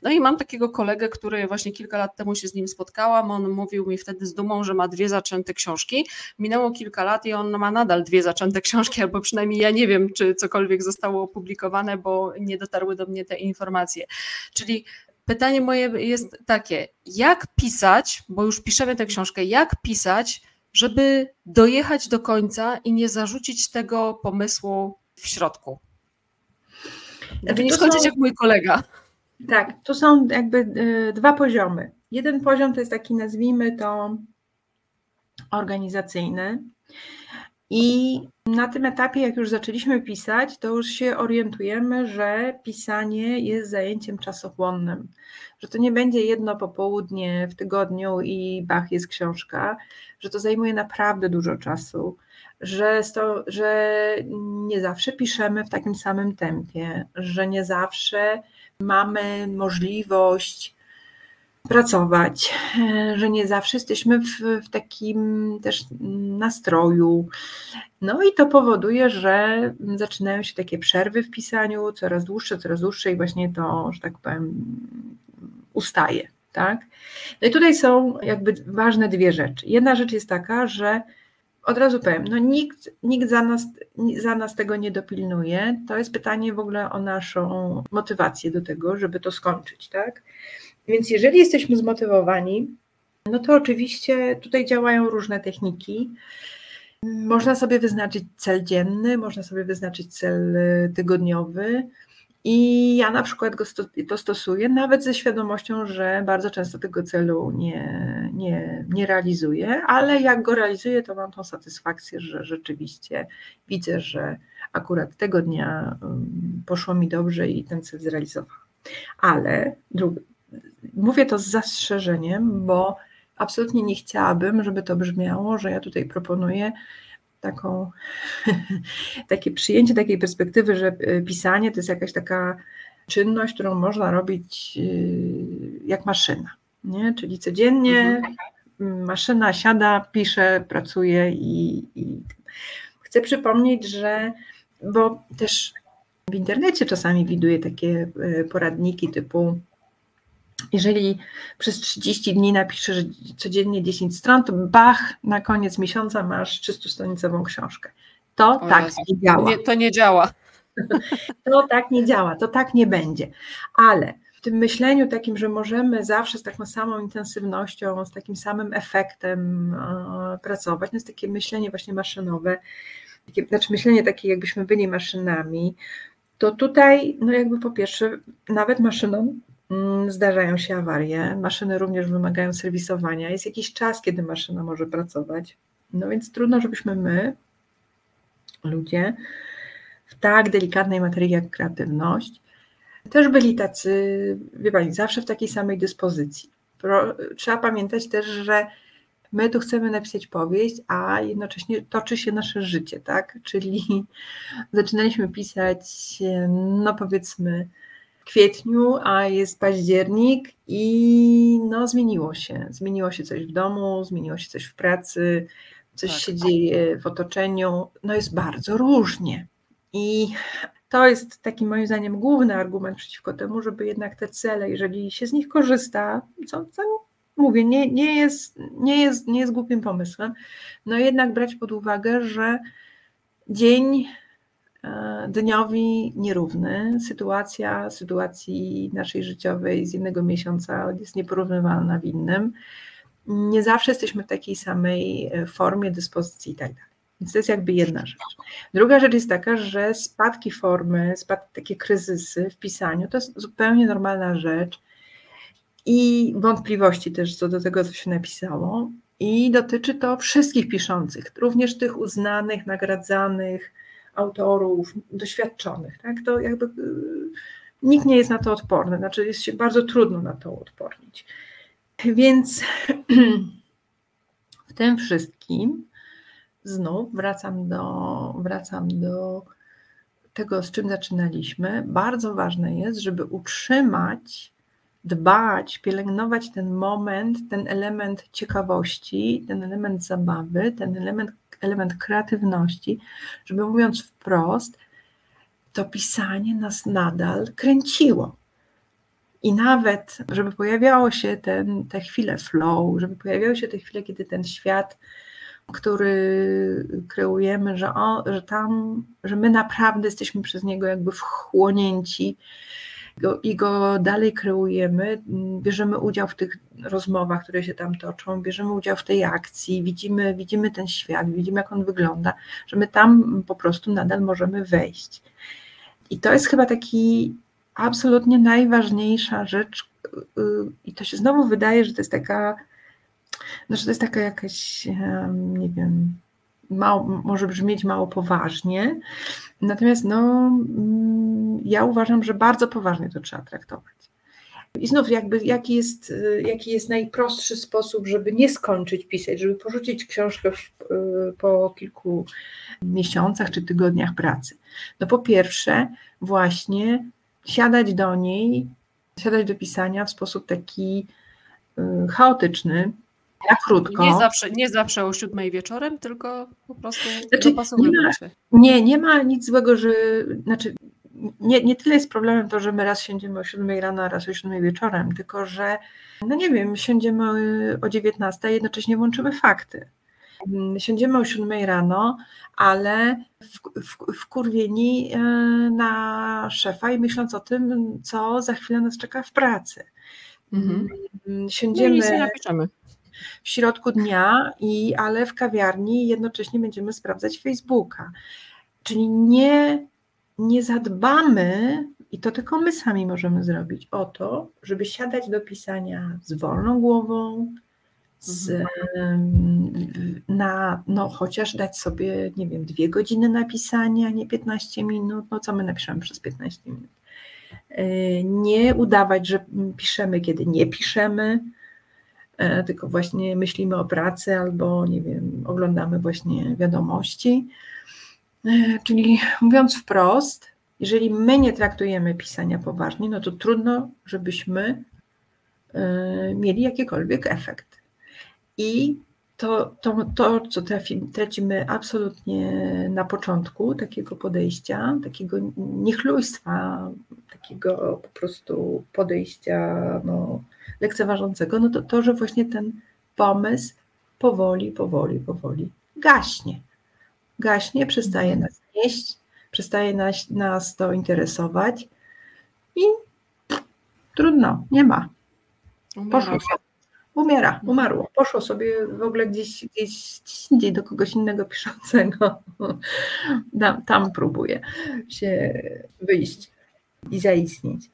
No i mam takiego kolegę, który właśnie kilka lat temu się z nim spotkałam. On mówił mi wtedy z dumą, że ma dwie zaczęte książki. Minęło kilka lat i on ma nadal dwie zaczęte książki, albo przynajmniej ja nie wiem, czy cokolwiek zostało opublikowane, bo nie dotarły do mnie te informacje. Czyli pytanie moje jest takie: jak pisać, bo już piszemy tę książkę, jak pisać, żeby dojechać do końca i nie zarzucić tego pomysłu w środku? Żeby nie skończyć są- jak mój kolega. Tak, tu są jakby y, dwa poziomy. Jeden poziom to jest taki, nazwijmy to, organizacyjny. I na tym etapie, jak już zaczęliśmy pisać, to już się orientujemy, że pisanie jest zajęciem czasochłonnym, że to nie będzie jedno popołudnie w tygodniu i bach jest książka, że to zajmuje naprawdę dużo czasu, że, sto, że nie zawsze piszemy w takim samym tempie, że nie zawsze mamy możliwość pracować, e, że nie zawsze jesteśmy w, w takim też nastroju. No i to powoduje, że zaczynają się takie przerwy w pisaniu, coraz dłuższe, coraz dłuższe i właśnie to, że tak powiem, ustaje. Tak? No i tutaj są jakby ważne dwie rzeczy. Jedna rzecz jest taka, że od razu powiem, no nikt, nikt za, nas, za nas tego nie dopilnuje. To jest pytanie w ogóle o naszą motywację do tego, żeby to skończyć, tak? Więc jeżeli jesteśmy zmotywowani, no to oczywiście tutaj działają różne techniki. Można sobie wyznaczyć cel dzienny, można sobie wyznaczyć cel y, tygodniowy. I ja na przykład go sto, to stosuję, nawet ze świadomością, że bardzo często tego celu nie, nie, nie realizuję, ale jak go realizuję, to mam tą satysfakcję, że rzeczywiście widzę, że akurat tego dnia poszło mi dobrze i ten cel zrealizowałam. Ale drugi, mówię to z zastrzeżeniem, bo absolutnie nie chciałabym, żeby to brzmiało, że ja tutaj proponuję taką, takie przyjęcie takiej perspektywy, że pisanie to jest jakaś taka czynność, którą można robić y, jak maszyna. Nie? Czyli codziennie mhm. maszyna siada, pisze, pracuje i, i chcę przypomnieć, że bo też w internecie czasami widuję takie poradniki typu jeżeli przez 30 dni napiszesz codziennie 10 stron, to bach, na koniec miesiąca masz 300-stronicową książkę. To o tak Jezu. nie działa. Nie, to nie działa. To tak nie działa, to tak nie będzie. Ale w tym myśleniu takim, że możemy zawsze z taką samą intensywnością, z takim samym efektem pracować, to jest takie myślenie właśnie maszynowe, takie, znaczy myślenie takie, jakbyśmy byli maszynami, to tutaj, no jakby po pierwsze, nawet maszynom zdarzają się awarie. Maszyny również wymagają serwisowania. Jest jakiś czas, kiedy maszyna może pracować. No więc trudno, żebyśmy my, ludzie, w tak delikatnej materii jak kreatywność, też byli tacy, wie pani, zawsze w takiej samej dyspozycji. Pro, trzeba pamiętać też, że my tu chcemy napisać powieść, a jednocześnie toczy się nasze życie, tak? Czyli zaczynaliśmy pisać, no powiedzmy, kwietniu, a jest październik i no zmieniło się. Zmieniło się coś w domu, zmieniło się coś w pracy, coś tak. się dzieje w otoczeniu. No jest bardzo różnie. I to jest taki moim zdaniem główny argument przeciwko temu, żeby jednak te cele, jeżeli się z nich korzysta, co, co mówię, nie, nie, jest, nie, jest, nie jest głupim pomysłem, no jednak brać pod uwagę, że dzień dniowi nierówny, sytuacja sytuacji naszej życiowej z jednego miesiąca jest nieporównywalna w innym. Nie zawsze jesteśmy w takiej samej e, formie, dyspozycji i tak dalej. Więc to jest jakby jedna rzecz. Druga rzecz jest taka, że spadki formy, spad, takie kryzysy w pisaniu to jest zupełnie normalna rzecz i wątpliwości też co do tego, co się napisało. I dotyczy to wszystkich piszących, również tych uznanych, nagradzanych autorów, doświadczonych. Tak? To jakby y, nikt nie jest na to odporny, znaczy jest się bardzo trudno na to odpornić. Więc w tym wszystkim znów wracam do, wracam do tego, z czym zaczynaliśmy. Bardzo ważne jest, żeby utrzymać, dbać, pielęgnować ten moment, ten element ciekawości, ten element zabawy, ten element, element kreatywności, żeby mówiąc wprost, to pisanie nas nadal kręciło. I nawet, żeby pojawiało się ten, te chwile flow, żeby pojawiały się te chwile, kiedy ten świat który kreujemy, że, o, że tam, że my naprawdę jesteśmy przez niego jakby wchłonięci go, i go dalej kreujemy, bierzemy udział w tych rozmowach, które się tam toczą, bierzemy udział w tej akcji, widzimy, widzimy ten świat, widzimy jak on wygląda, że my tam po prostu nadal możemy wejść. I to jest chyba taki absolutnie najważniejsza rzecz, y, i to się znowu wydaje, że to jest taka znaczy to jest taka jakaś, nie wiem, mało, może brzmieć mało poważnie, natomiast no, mm, ja uważam, że bardzo poważnie to trzeba traktować. I znów jakby jaki jest, jaki jest najprostszy sposób, żeby nie skończyć pisać, żeby porzucić książkę w, po kilku miesiącach czy tygodniach pracy. No po pierwsze właśnie siadać do niej, siadać do pisania w sposób taki y, chaotyczny, na krótko. Nie zawsze, nie zawsze o siódmej wieczorem, tylko po prostu znaczy, nie, ma, nie, nie ma nic złego, że znaczy nie, nie tyle jest problemem to, że my raz siędziemy o siódmej rano, a raz o siódmej wieczorem, tylko że, no nie wiem, siędziemy o 19, a jednocześnie włączymy fakty. Siędziemy o siódmej rano, ale w, w, wkurwieni e, na szefa i myśląc o tym, co za chwilę nas czeka w pracy. Mhm. Siędziemy. No nie napiszemy w środku dnia, i, ale w kawiarni jednocześnie będziemy sprawdzać Facebooka. Czyli nie, nie zadbamy, i to tylko my sami możemy zrobić, o to, żeby siadać do pisania z wolną głową, z, mhm. na, no chociaż dać sobie, nie wiem, dwie godziny napisania, nie 15 minut, no co my napiszemy przez 15 minut. E, nie udawać, że piszemy, kiedy nie piszemy, tylko właśnie myślimy o pracy albo, nie wiem, oglądamy właśnie wiadomości. E, czyli mówiąc wprost, jeżeli my nie traktujemy pisania poważnie, no to trudno, żebyśmy e, mieli jakikolwiek efekt. I to, to, to co tracimy absolutnie na początku takiego podejścia, takiego niechlujstwa, takiego po prostu podejścia no, lekceważącego, no to to, że właśnie ten pomysł powoli, powoli, powoli gaśnie. Gaśnie, przestaje mhm. nas nieść, przestaje nas, nas to interesować i trudno, nie ma. Poszło. umiera, umarło, poszło sobie w ogóle gdzieś, gdzieś, gdzieś indziej do kogoś innego piszącego. Tam, tam próbuje się wyjść i zaistnieć.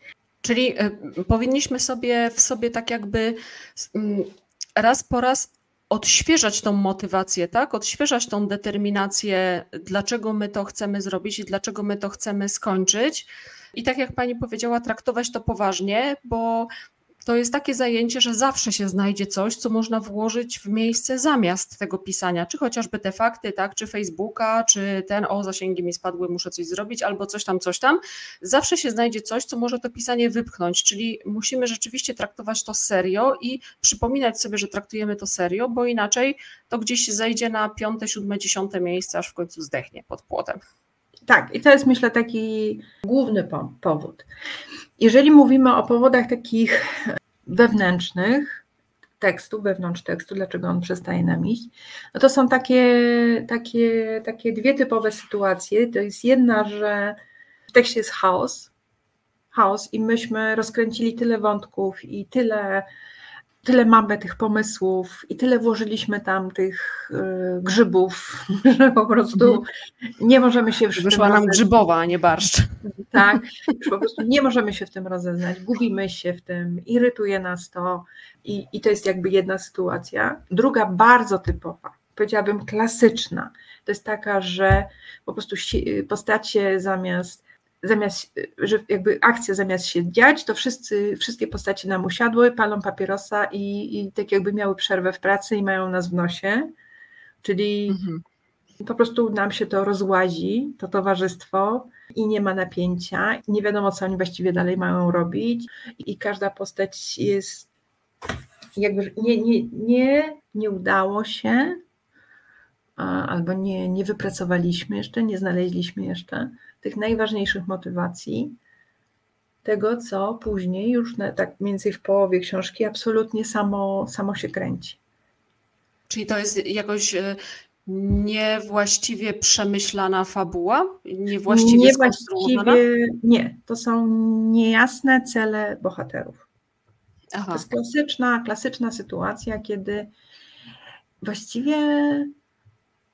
Czyli y, powinniśmy sobie w sobie tak jakby y, raz po raz odświeżać tą motywację, tak? Odświeżać tą determinację, dlaczego my to chcemy zrobić i dlaczego my to chcemy skończyć. I tak jak pani powiedziała, traktować to poważnie, bo to jest takie zajęcie, że zawsze się znajdzie coś, co można włożyć w miejsce zamiast tego pisania, czy chociażby te fakty, tak, czy Facebooka, czy ten, o, zasięgi mi spadły, muszę coś zrobić, albo coś tam, coś tam. Zawsze się znajdzie coś, co może to pisanie wypchnąć, czyli musimy rzeczywiście traktować to serio i przypominać sobie, że traktujemy to serio, bo inaczej to gdzieś zejdzie na piąte, siódme, dziesiąte miejsce, aż w końcu zdechnie pod płotem. Tak, i to jest myślę taki główny powód. Jeżeli mówimy o powodach takich wewnętrznych tekstu, wewnątrz tekstu, dlaczego on przestaje nam iść, no to są takie, takie, takie dwie typowe sytuacje. To jest jedna, że w tekście jest chaos, chaos i myśmy rozkręcili tyle wątków i tyle tyle mamy tych pomysłów i tyle włożyliśmy tam tych y, grzybów, że po prostu mhm. nie możemy się w Wyszła nam grzybowa, a nie barszcz. Tak, po prostu nie możemy się w tym rozeznać, gubimy się w tym, irytuje nas to i, i to jest jakby jedna sytuacja. Druga bardzo typowa, powiedziałabym klasyczna, to jest taka, że po prostu postacie zamiast zamiast, że jakby akcja zamiast się dziać, to wszyscy, wszystkie postacie nam usiadły, palą papierosa i, i tak jakby miały przerwę w pracy i mają nas w nosie, czyli mhm. po prostu nam się to rozłazi, to towarzystwo i nie ma napięcia, nie wiadomo co oni właściwie dalej mają robić. I każda postać jest jakby nie, nie, nie, nie udało się albo nie, nie wypracowaliśmy jeszcze, nie znaleźliśmy jeszcze tych najważniejszych motywacji, tego, co później, już na, tak mniej więcej w połowie książki, absolutnie samo, samo się kręci. Czyli to jest jakoś e, niewłaściwie przemyślana fabuła? Niewłaściwie, niewłaściwie Nie, to są niejasne cele bohaterów. Aha. To jest klasyczna, klasyczna sytuacja, kiedy właściwie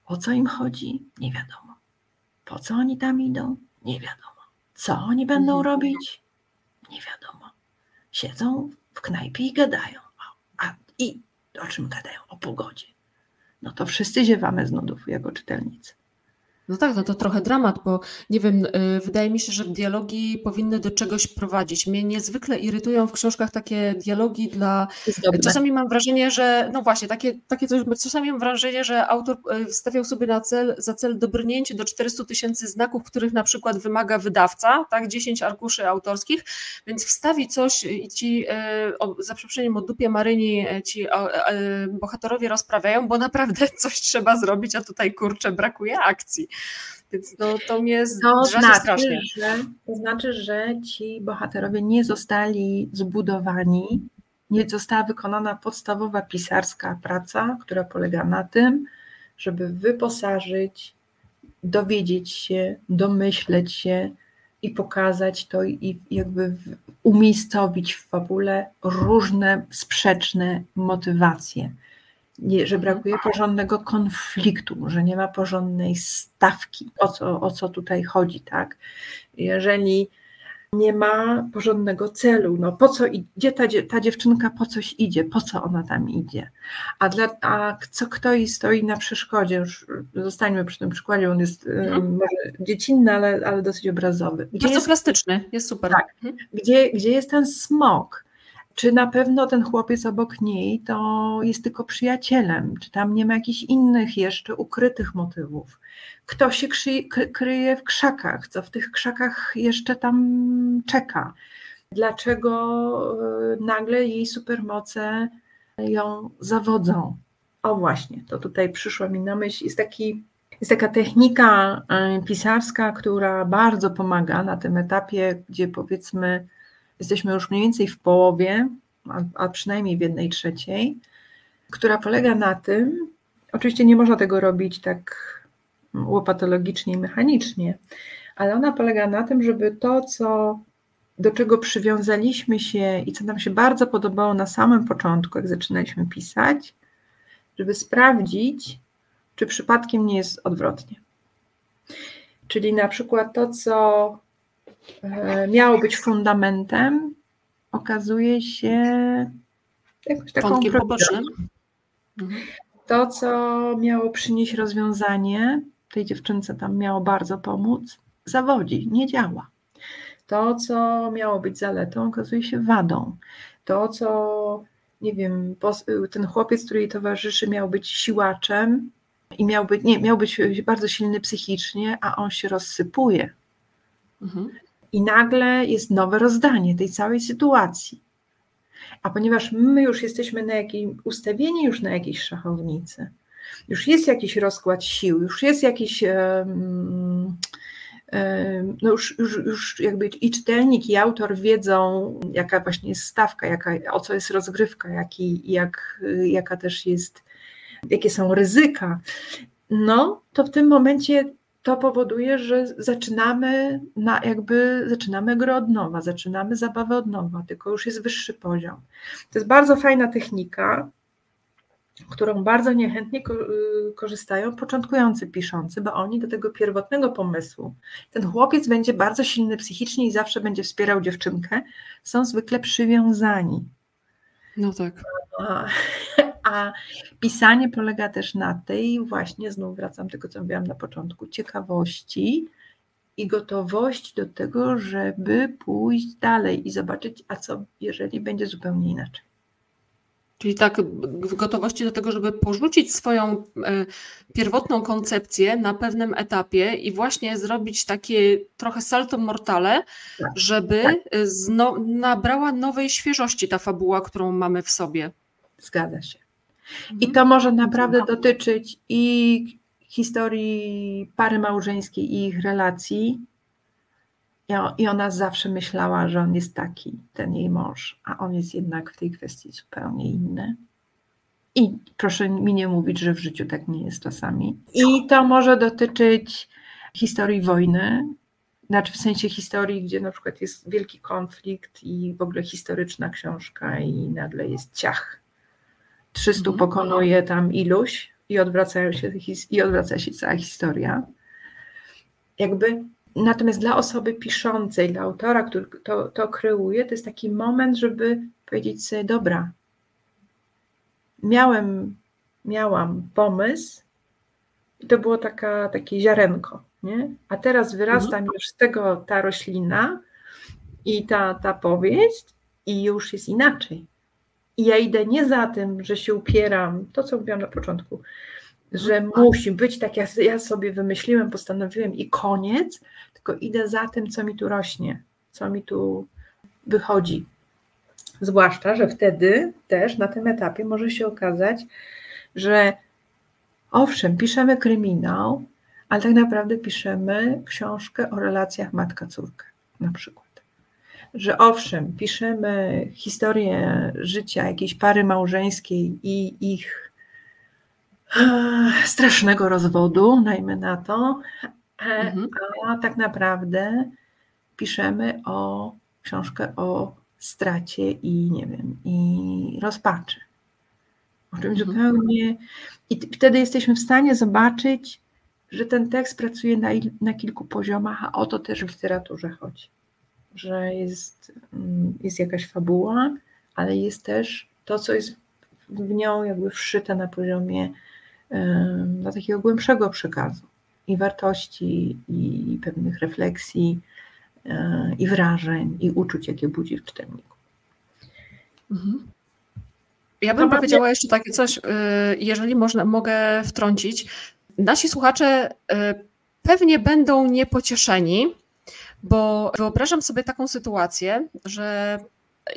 o co im chodzi? Nie wiadomo. Po co oni tam idą? Nie wiadomo. Co oni będą robić? Nie wiadomo. Siedzą w knajpie i gadają. A, a i o czym gadają? O pogodzie. No to wszyscy ziewamy z nudów jako czytelnicy. No tak, no to trochę dramat, bo nie wiem, y, wydaje mi się, że dialogi powinny do czegoś prowadzić. Mnie niezwykle irytują w książkach takie dialogi dla. Czasami mam wrażenie, że no właśnie, takie, takie coś, czasami mam wrażenie, że autor y, stawiał sobie na cel, za cel dobrnięcie do 400 tysięcy znaków, których na przykład wymaga wydawca, tak, 10 arkuszy autorskich, więc wstawi coś i ci, y, o, za przeproszeniem o dupie Maryni, ci o, bohaterowie rozprawiają, bo naprawdę coś trzeba zrobić, a tutaj kurczę, brakuje akcji. Więc no, to mnie to znaczy, strasznie. Że, to znaczy, że ci bohaterowie nie zostali zbudowani, nie została wykonana podstawowa pisarska praca, która polega na tym, żeby wyposażyć, dowiedzieć się, domyśleć się i pokazać to i jakby umiejscowić w fabule różne sprzeczne motywacje nie, że brakuje porządnego konfliktu, że nie ma porządnej stawki, o co, o co tutaj chodzi, tak? Jeżeli nie ma porządnego celu, no po co idzie ta, ta dziewczynka, po coś idzie, po co ona tam idzie, a, dla, a co kto jej stoi na przeszkodzie, już zostańmy przy tym przykładzie, on jest mhm. może dziecinny, ale, ale dosyć obrazowy. Gdzie Bardzo jest, plastyczny, jest super. Tak, mhm. gdzie, gdzie jest ten smok, czy na pewno ten chłopiec obok niej to jest tylko przyjacielem, czy tam nie ma jakichś innych jeszcze ukrytych motywów. Kto się kryje w krzakach, co w tych krzakach jeszcze tam czeka. Dlaczego e, nagle jej supermoce ją zawodzą? O właśnie, to tutaj przyszło mi na myśl. Jest, taki, jest taka technika e, pisarska, która bardzo pomaga na tym etapie, gdzie powiedzmy jesteśmy już mniej więcej w połowie, a, a przynajmniej w jednej trzeciej, która polega na tym, oczywiście nie można tego robić tak łopatologicznie i mechanicznie, ale ona polega na tym, żeby to, co do czego przywiązaliśmy się i co nam się bardzo podobało na samym początku, jak zaczynaliśmy pisać, żeby sprawdzić, czy przypadkiem nie jest odwrotnie. Czyli na przykład to, co miało być fundamentem, okazuje się jakąś taką pobocznym. Mhm. To, co miało przynieść rozwiązanie, tej dziewczynce tam miało bardzo pomóc, zawodzi, nie działa. To, co miało być zaletą, okazuje się wadą. To, co, nie wiem, ten chłopiec, który jej towarzyszy, miał być siłaczem i miał być, nie, miał być bardzo silny psychicznie, a on się rozsypuje. Mhm. I nagle jest nowe rozdanie tej całej sytuacji. A ponieważ my już jesteśmy na jakiej, ustawieni już na jakiejś szachownicy, już jest jakiś rozkład sił, już jest jakiś. em, no już, już, już jakby i czytelnik, i autor wiedzą, jaka właśnie jest stawka, jaka, o co jest rozgrywka, jaki, jak, jaka też jest, jakie są ryzyka. No, to w tym momencie to powoduje, że zaczynamy na jakby zaczynamy grę od nowa, zaczynamy zabawę od nowa, tylko już jest wyższy poziom. To jest bardzo fajna technika, którą bardzo niechętnie y, korzystają początkujący piszący, bo oni do tego pierwotnego pomysłu, ten chłopiec będzie bardzo silny psychicznie i zawsze będzie wspierał dziewczynkę, są zwykle przywiązani. No tak. A, a pisanie polega też na tej, właśnie znów wracam do tego, co mówiłam na początku, ciekawości i gotowości do tego, żeby pójść dalej i zobaczyć, a co jeżeli będzie zupełnie inaczej. Czyli tak w gotowości do tego, żeby porzucić swoją e, pierwotną koncepcję na pewnym etapie i właśnie zrobić takie trochę salto mortale, Tak, żeby tak. e, zno, nabrała nowej świeżości ta fabuła, którą mamy w sobie. Zgadza się. I Mhm. to może naprawdę dotyczyć i historii pary małżeńskiej i ich relacji. I ona zawsze myślała, że on jest taki, ten jej mąż, a on jest jednak w tej kwestii zupełnie inny. I proszę mi nie mówić, że w życiu tak nie jest czasami. I to może dotyczyć historii wojny, znaczy w sensie historii, gdzie na przykład jest wielki konflikt i w ogóle historyczna książka i nagle jest ciach. 300 Mhm. pokonuje tam iluś i, odwracają się, i odwraca się cała historia. Jakby, natomiast dla osoby piszącej, dla autora, który to, to kreuje, to jest taki moment, żeby powiedzieć sobie, dobra, miałem, miałam pomysł i to było taka, takie ziarenko, nie? a teraz wyrasta mi już z tego ta roślina i ta, ta powieść i już jest inaczej. I ja idę nie za tym, że się upieram, to co mówiłam na początku, że musi być tak, jak ja sobie wymyśliłem, postanowiłem i koniec, tylko idę za tym, co mi tu rośnie, co mi tu wychodzi. Zwłaszcza, że wtedy też na tym etapie może się okazać, że owszem, piszemy kryminał, ale tak naprawdę piszemy książkę o relacjach matka-córka na przykład. Że owszem, piszemy historię życia jakiejś pary małżeńskiej i ich strasznego rozwodu, najmy na to, e, Mhm. a tak naprawdę piszemy o książkę o stracie i nie wiem, i rozpaczy. O czymś Mhm. zupełnie. I wtedy jesteśmy w stanie zobaczyć, że ten tekst pracuje na, na kilku poziomach, a o to też w literaturze chodzi. Że jest, mm, jest jakaś fabuła, ale jest też to, co jest w nią jakby wszyte na poziomie no, takiego głębszego przekazu i wartości, i pewnych refleksji, e, i wrażeń, i uczuć, jakie budzi w czytelniku. Mhm. Ja bym powiedziała jeszcze takie coś, y, jeżeli można, mogę wtrącić. Nasi słuchacze y, pewnie będą niepocieszeni, bo wyobrażam sobie taką sytuację, że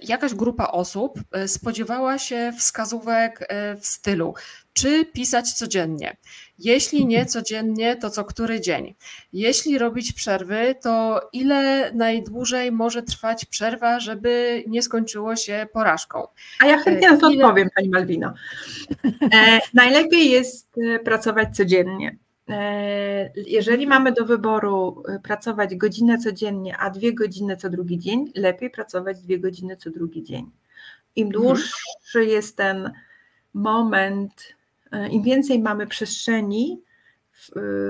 jakaś grupa osób y, spodziewała się wskazówek y, w stylu, czy pisać codziennie. Jeśli nie codziennie, to co który dzień. Jeśli robić przerwy, to ile najdłużej może trwać przerwa, żeby nie skończyło się porażką. A ja chętnie na to Ile- odpowiem, Pani Malwino. E, najlepiej jest e, pracować codziennie. E, jeżeli mamy do wyboru e, pracować godzinę codziennie, a dwie godziny co drugi dzień, lepiej pracować dwie godziny co drugi dzień. Im Mhm. dłuższy jest ten moment, e, im więcej mamy przestrzeni,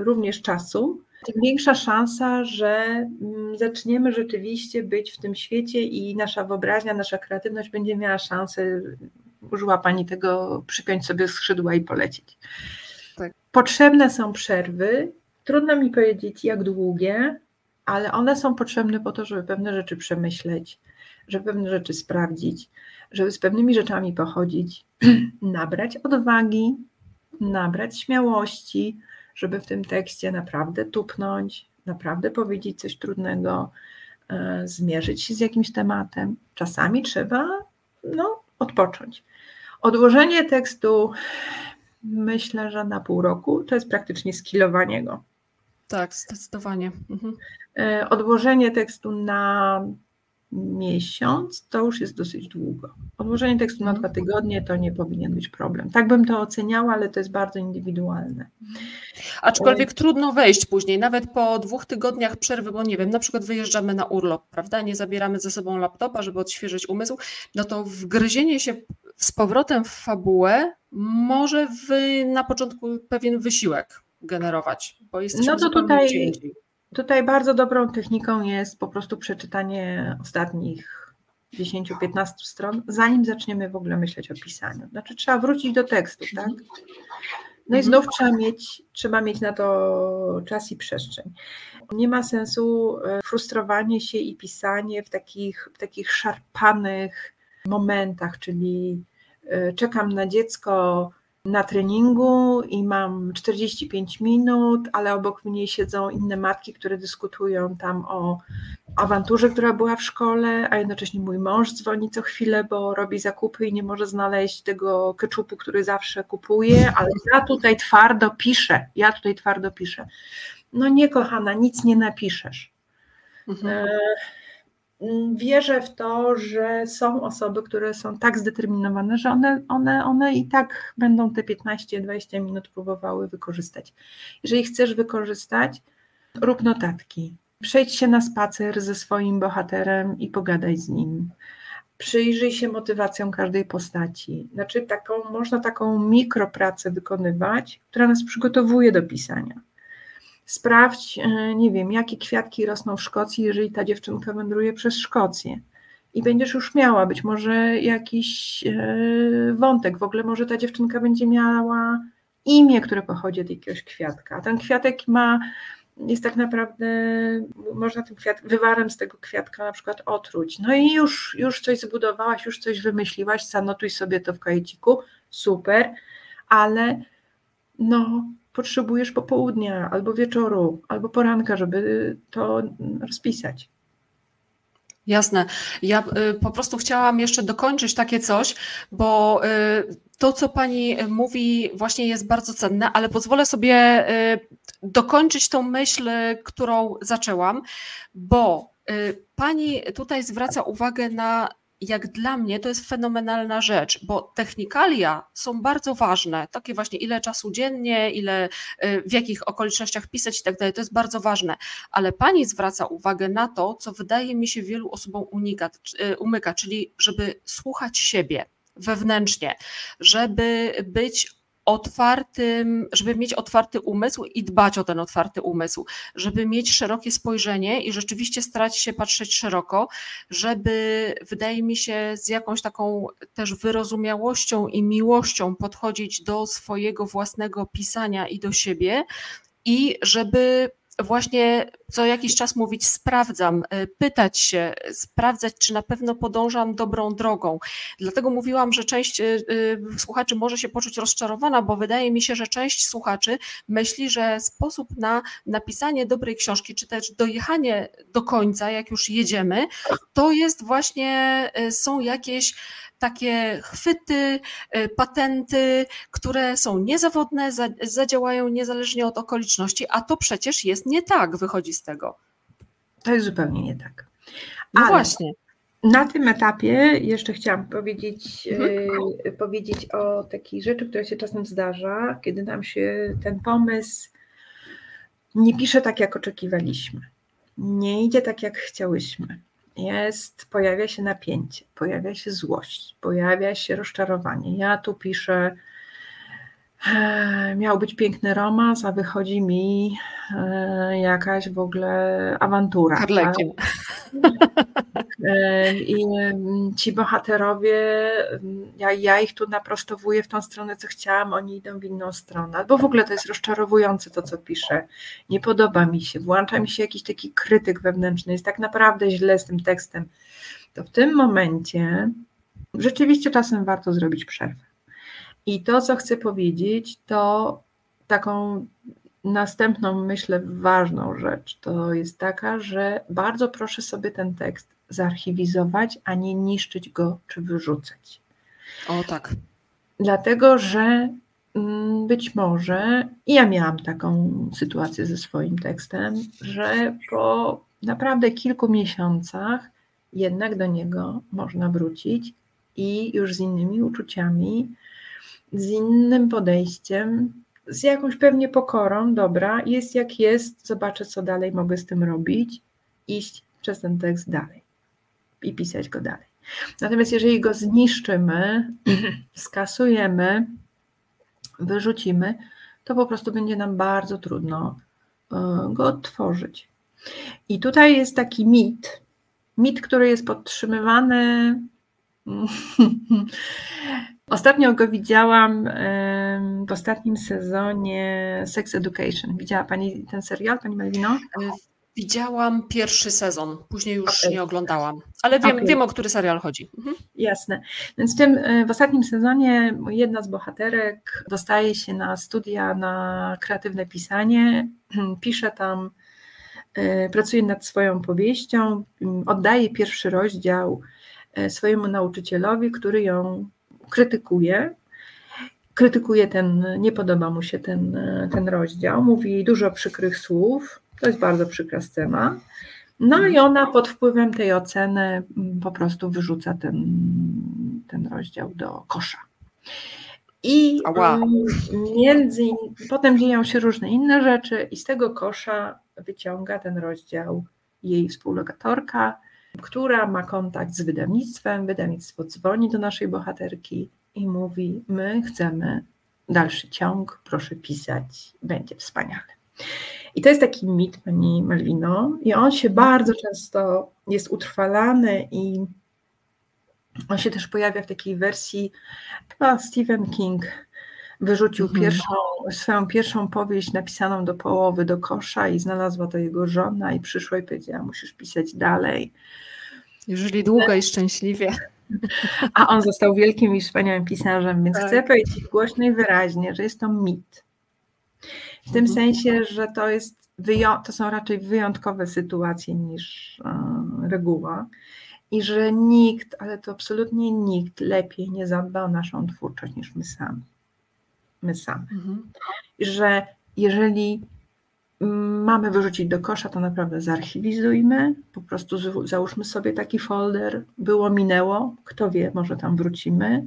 również czasu, tym większa szansa, że mm, zaczniemy rzeczywiście być w tym świecie i nasza wyobraźnia, nasza kreatywność będzie miała szansę, użyła Pani tego, przypiąć sobie skrzydła i polecieć. Tak. Potrzebne są przerwy. Trudno mi powiedzieć, jak długie, ale one są potrzebne po to, żeby pewne rzeczy przemyśleć, żeby pewne rzeczy sprawdzić, żeby z pewnymi rzeczami pochodzić, nabrać odwagi, nabrać śmiałości, żeby w tym tekście naprawdę tupnąć, naprawdę powiedzieć coś trudnego, e, zmierzyć się z jakimś tematem. Czasami trzeba no, odpocząć. Odłożenie tekstu, myślę, że na pół roku to jest praktycznie skilowanie go. Tak, zdecydowanie. Mhm. E, Odłożenie tekstu na miesiąc to już jest dosyć długo. Odłożenie tekstu na Mhm. dwa tygodnie to nie powinien być problem. Tak bym to oceniała, ale to jest bardzo indywidualne. Aczkolwiek trudno wejść później, nawet po dwóch tygodniach przerwy, bo nie wiem, na przykład wyjeżdżamy na urlop, prawda? Nie zabieramy ze sobą laptopa, żeby odświeżyć umysł, no to wgryzienie się z powrotem w fabułę może w, na początku pewien wysiłek generować, bo jesteśmy No to tutaj-. Tutaj bardzo dobrą techniką jest po prostu przeczytanie ostatnich 10-15 stron, zanim zaczniemy w ogóle myśleć o pisaniu. Znaczy trzeba wrócić do tekstu, tak? No i Mhm. znów trzeba mieć, trzeba mieć na to czas i przestrzeń. Nie ma sensu e, frustrowanie się i pisanie w takich, w takich szarpanych momentach, czyli e, czekam na dziecko na treningu i mam 45 minut, ale obok mnie siedzą inne matki, które dyskutują tam o awanturze, która była w szkole, a jednocześnie mój mąż dzwoni co chwilę, bo robi zakupy i nie może znaleźć tego keczupu, który zawsze kupuje, ale ja tutaj twardo piszę, ja tutaj twardo piszę. No nie, kochana, nic nie napiszesz. Mhm. E, Wierzę w to, że są osoby, które są tak zdeterminowane, że one, one, one i tak będą te 15-20 minut próbowały wykorzystać. Jeżeli chcesz wykorzystać, rób notatki. Przejdź się na spacer ze swoim bohaterem i pogadaj z nim. Przyjrzyj się motywacjom każdej postaci. Znaczy, taką, można taką mikropracę wykonywać, która nas przygotowuje do pisania. Sprawdź, e, nie wiem, jakie kwiatki rosną w Szkocji, jeżeli ta dziewczynka wędruje przez Szkocję. I będziesz już miała być może jakiś e, wątek. W ogóle może ta dziewczynka będzie miała imię, które pochodzi od jakiegoś kwiatka. A ten kwiatek ma, jest tak naprawdę, można tym kwiat, wywarem z tego kwiatka na przykład otruć. No i już, już coś zbudowałaś, już coś wymyśliłaś, zanotuj sobie to w kajeciku, super, ale no, potrzebujesz popołudnia, albo wieczoru, albo poranka, żeby to rozpisać. Jasne. Ja y, po prostu chciałam jeszcze dokończyć takie coś, bo y, to, co Pani mówi, właśnie jest bardzo cenne, ale pozwolę sobie y, dokończyć tą myśl, którą zaczęłam, bo Pani tutaj zwraca uwagę na jak dla mnie to jest fenomenalna rzecz, bo technikalia są bardzo ważne. Takie właśnie ile czasu dziennie, ile y, w jakich okolicznościach pisać i tak dalej, to jest bardzo ważne. Ale pani zwraca uwagę na to, co wydaje mi się wielu osobom unika, y, umyka, czyli żeby słuchać siebie wewnętrznie, żeby być otwartym, żeby mieć otwarty umysł i dbać o ten otwarty umysł, żeby mieć szerokie spojrzenie i rzeczywiście starać się patrzeć szeroko, żeby wydaje mi się z jakąś taką też wyrozumiałością i miłością podchodzić do swojego własnego pisania i do siebie i żeby właśnie co jakiś czas mówić sprawdzam, y, pytać się, sprawdzać, czy na pewno podążam dobrą drogą. Dlatego mówiłam, że część y, y, słuchaczy może się poczuć rozczarowana, bo wydaje mi się, że część słuchaczy myśli, że sposób na napisanie dobrej książki, czy też dojechanie do końca, jak już jedziemy, to jest właśnie, są jakieś takie chwyty, patenty, które są niezawodne, zadziałają niezależnie od okoliczności, a to przecież jest nie tak, wychodzi z tego. To jest zupełnie nie tak. No Ale właśnie. Na tym etapie jeszcze chciałam powiedzieć, mhm. powiedzieć o takiej rzeczy, która się czasem zdarza, kiedy nam się ten pomysł nie pisze tak, jak oczekiwaliśmy. Nie idzie tak, jak chciałyśmy. Jest, pojawia się napięcie, pojawia się złość, pojawia się rozczarowanie. Ja tu piszę, miał być piękny romans, a wychodzi mi e, jakaś w ogóle awantura. Harlekin. E, I mm, ci bohaterowie, mm, ja, ja ich tu naprostowuję w tą stronę, co chciałam, oni idą w inną stronę. Albo w ogóle to jest rozczarowujące to, co piszę. Nie podoba mi się, włącza mi się jakiś taki krytyk wewnętrzny, jest tak naprawdę źle z tym tekstem. To w tym momencie rzeczywiście czasem warto zrobić przerwę. I to, co chcę powiedzieć, to taką następną, myślę, ważną rzecz to jest taka, że bardzo proszę sobie ten tekst zarchiwizować, a nie niszczyć go czy wyrzucać. O tak. Dlatego, że mm, być może, i ja miałam taką sytuację ze swoim tekstem, że po naprawdę kilku miesiącach jednak do niego można wrócić i już z innymi uczuciami, z innym podejściem, z jakąś pewnie pokorą, dobra, jest jak jest, zobaczę, co dalej mogę z tym robić, iść przez ten tekst dalej i pisać go dalej. Natomiast jeżeli go zniszczymy, skasujemy, wyrzucimy, to po prostu będzie nam bardzo trudno e, go odtworzyć. I tutaj jest taki mit, mit, który jest podtrzymywany. Ostatnio go widziałam w ostatnim sezonie Sex Education. Widziała Pani ten serial, Pani Malwino? E, widziałam pierwszy sezon, później już okay. nie oglądałam, ale wiem, okay. wiem o który serial chodzi. Mhm. Jasne. Więc w, tym, e, w ostatnim sezonie jedna z bohaterek dostaje się na studia na kreatywne pisanie, pisze tam, e, pracuje nad swoją powieścią, oddaje pierwszy rozdział swojemu nauczycielowi, który ją krytykuje. Krytykuje ten, nie podoba mu się ten, ten rozdział, mówi dużo przykrych słów. To jest bardzo przykra scena. No i ona pod wpływem tej oceny po prostu wyrzuca ten, ten rozdział do kosza. I wow. między, potem dzieją się różne inne rzeczy, i z tego kosza wyciąga ten rozdział jej współlokatorka, która ma kontakt z wydawnictwem. Wydawnictwo dzwoni do naszej bohaterki i mówi: My chcemy dalszy ciąg, proszę pisać, będzie wspaniale. I to jest taki mit pani Malwino, i on się bardzo często jest utrwalany i on się też pojawia w takiej wersji, chyba Stephen King wyrzucił mhm. pierwszą, swoją pierwszą powieść napisaną do połowy do kosza i znalazła to jego żona i przyszła i powiedziała, musisz pisać dalej. Jeżeli długo i szczęśliwie. A on został wielkim i wspaniałym pisarzem, więc tak. chcę powiedzieć głośno i wyraźnie, że jest to mit. W tym mhm. sensie, że to jest to są raczej wyjątkowe sytuacje niż uh, reguła i że nikt, ale to absolutnie nikt lepiej nie zadba o naszą twórczość niż my sami. My same. Mhm. Że jeżeli mamy wyrzucić do kosza, to naprawdę zarchiwizujmy, po prostu załóżmy sobie taki folder, było, minęło, kto wie, może tam wrócimy.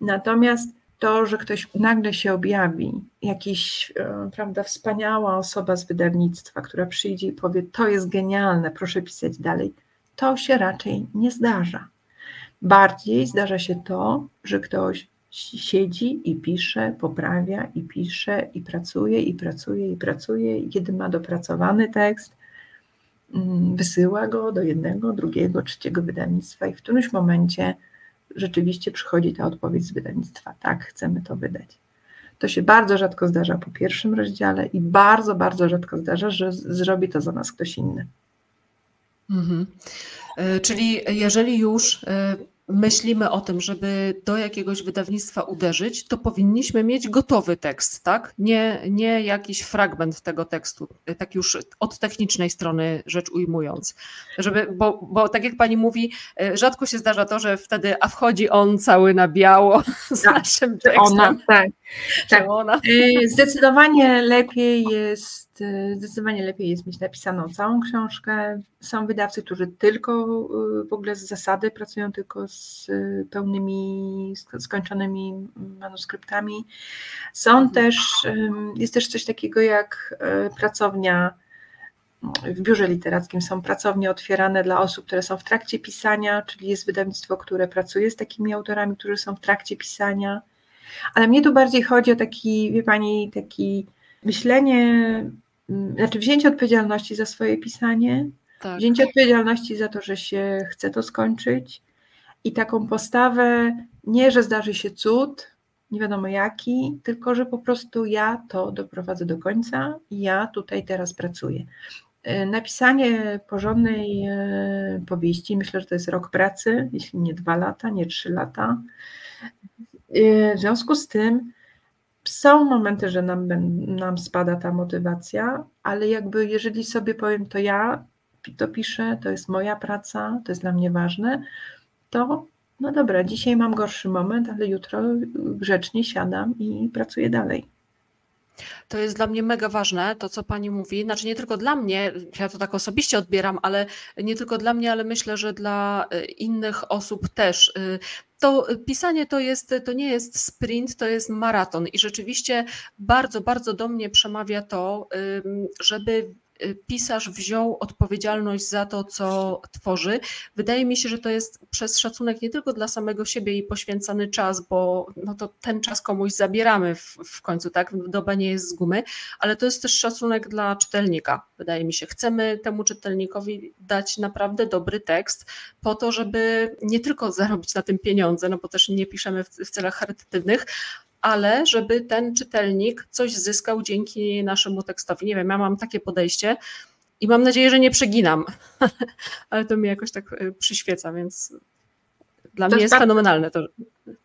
Natomiast to, że ktoś nagle się objawi, jakiś, e, prawda, wspaniała osoba z wydawnictwa, która przyjdzie i powie, to jest genialne, proszę pisać dalej, to się raczej nie zdarza. Bardziej zdarza się to, że ktoś siedzi i pisze, poprawia i pisze i pracuje i pracuje i pracuje kiedy ma dopracowany tekst, mm, wysyła go do jednego, drugiego, trzeciego wydawnictwa i w którymś momencie rzeczywiście przychodzi ta odpowiedź z wydawnictwa. Tak, chcemy to wydać. To się bardzo rzadko zdarza po pierwszym rozdziale i bardzo, bardzo rzadko zdarza, że zrobi to za nas ktoś inny. Mhm. E, czyli jeżeli już e, myślimy o tym, żeby do jakiegoś wydawnictwa uderzyć, to powinniśmy mieć gotowy tekst, tak? Nie, nie jakiś fragment tego tekstu, tak już od technicznej strony rzecz ujmując. Żeby, bo, bo tak jak pani mówi, rzadko się zdarza to, że wtedy, a wchodzi on cały na biało z tak, naszym tekstem. Ona, tak. Tak. Ona. Y, zdecydowanie lepiej jest y, zdecydowanie lepiej jest mieć napisaną całą książkę. Są wydawcy, którzy tylko y, w ogóle z zasady pracują tylko z pełnymi, sk- skończonymi manuskryptami. Są też, ym, jest też coś takiego jak pracownia w biurze literackim są pracownie otwierane dla osób, które są w trakcie pisania, czyli jest wydawnictwo, które pracuje z takimi autorami, którzy są w trakcie pisania. Ale mnie tu bardziej chodzi o taki, wie pani, taki myślenie, mm, znaczy wzięcie odpowiedzialności za swoje pisanie, Tak. wzięcie odpowiedzialności za to, że się chce to skończyć i taką postawę, nie, że zdarzy się cud, nie wiadomo jaki, tylko że po prostu ja to doprowadzę do końca i ja tutaj teraz pracuję. E, Napisanie porządnej e, powieści, myślę, że to jest rok pracy, jeśli nie dwa lata, nie trzy lata. E, W związku z tym są momenty, że nam, nam spada ta motywacja, ale jakby jeżeli sobie powiem, to ja to piszę, to jest moja praca, to jest dla mnie ważne, to no dobra, dzisiaj mam gorszy moment, ale jutro grzecznie siadam i pracuję dalej. To jest dla mnie mega ważne, to co pani mówi. Znaczy nie tylko dla mnie, ja to tak osobiście odbieram, ale nie tylko dla mnie, ale myślę, że dla y, innych osób też. Y, To y, pisanie to jest, to nie jest sprint, to jest maraton i rzeczywiście bardzo, bardzo do mnie przemawia to, żeby pisarz wziął odpowiedzialność za to, co tworzy. Wydaje mi się, że to jest przez szacunek nie tylko dla samego siebie i poświęcany czas, bo no to ten czas komuś zabieramy w, w końcu, tak? Doba nie jest z gumy, ale to jest też szacunek dla czytelnika, wydaje mi się. Chcemy temu czytelnikowi dać naprawdę dobry tekst po to, żeby nie tylko zarobić na tym pieniądze, no bo też nie piszemy w, w celach charytatywnych, ale żeby ten czytelnik coś zyskał dzięki naszemu tekstowi. Nie wiem, ja mam takie podejście i mam nadzieję, że nie przeginam, ale to mi jakoś tak y, przyświeca, więc dla To mnie jest fenomenalne to.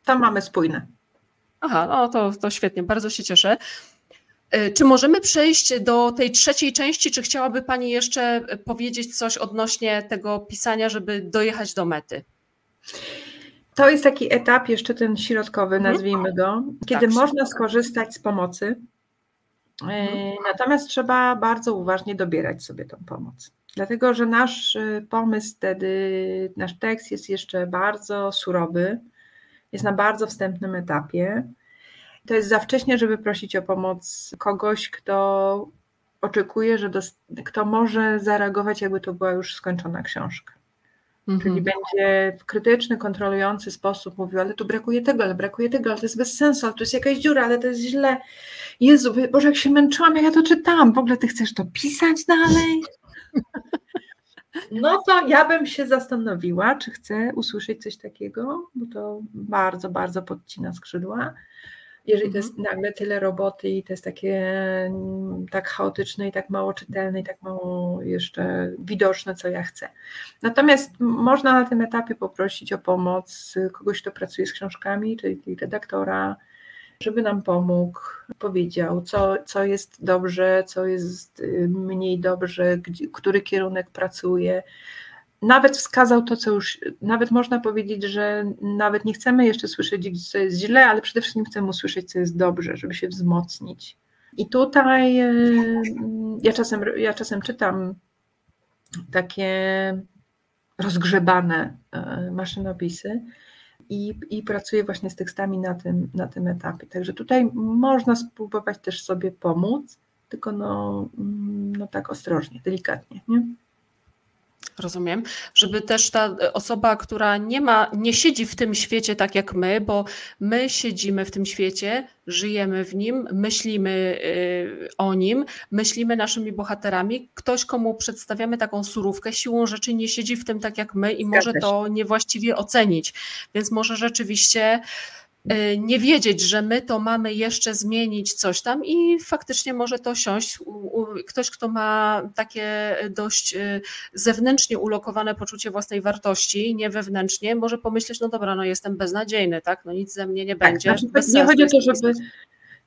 To mamy spójne. Aha, no to, to świetnie, bardzo się cieszę. Y, Czy możemy przejść do tej trzeciej części? Czy chciałaby Pani jeszcze powiedzieć coś odnośnie tego pisania, żeby dojechać do mety? To jest taki etap, jeszcze ten środkowy, Mhm. nazwijmy go, kiedy Tak. można skorzystać z pomocy. E, Mhm. Natomiast trzeba bardzo uważnie dobierać sobie tą pomoc. Dlatego, że nasz e, pomysł wtedy, nasz tekst jest jeszcze bardzo surowy, jest na bardzo wstępnym etapie. To jest za wcześnie, żeby prosić o pomoc kogoś, kto oczekuje, że kto może zareagować, jakby to była już skończona książka. Czyli Mhm. będzie w krytyczny, kontrolujący sposób mówił, ale tu brakuje tego, ale brakuje tego, ale to jest bez sensu, ale tu jest jakaś dziura, ale to jest źle. Jezu, Boże, jak się męczyłam, jak ja to czytałam. W ogóle ty chcesz to pisać dalej? No to ja bym się zastanowiła, czy chcę usłyszeć coś takiego, bo to bardzo, bardzo podcina skrzydła. Jeżeli to jest nagle tyle roboty i to jest takie tak chaotyczne i tak mało czytelne i tak mało jeszcze widoczne, co ja chcę. Natomiast można na tym etapie poprosić o pomoc kogoś, kto pracuje z książkami, czyli redaktora, żeby nam pomógł, powiedział, co, co jest dobrze, co jest y, mniej dobrze, gdzie, który kierunek pracuje. Nawet wskazał to, co już, nawet można powiedzieć, że nawet nie chcemy jeszcze słyszeć, co jest źle, ale przede wszystkim chcemy usłyszeć, co jest dobrze, żeby się wzmocnić. I tutaj y, ja czasem, ja czasem czytam takie rozgrzebane e, maszynopisy i, i pracuję właśnie z tekstami na tym, na tym etapie. Także tutaj można spróbować też sobie pomóc, tylko no, mm, no tak ostrożnie, delikatnie. Nie? Rozumiem, żeby też ta osoba, która nie ma, nie siedzi w tym świecie tak jak my, bo my siedzimy w tym świecie, żyjemy w nim, myślimy y, o nim, myślimy naszymi bohaterami. Ktoś, komu przedstawiamy taką surówkę, siłą rzeczy nie siedzi w tym tak jak my i Zgadza może się. to niewłaściwie ocenić. Więc może rzeczywiście nie wiedzieć, że my to mamy jeszcze zmienić coś tam i faktycznie może to siąść. Ktoś, kto ma takie dość y, zewnętrznie ulokowane poczucie własnej wartości, nie wewnętrznie, może pomyśleć, no dobra, no jestem beznadziejny, tak, no nic ze mnie nie będzie. znaczy, bez nie chodzi o to, żeby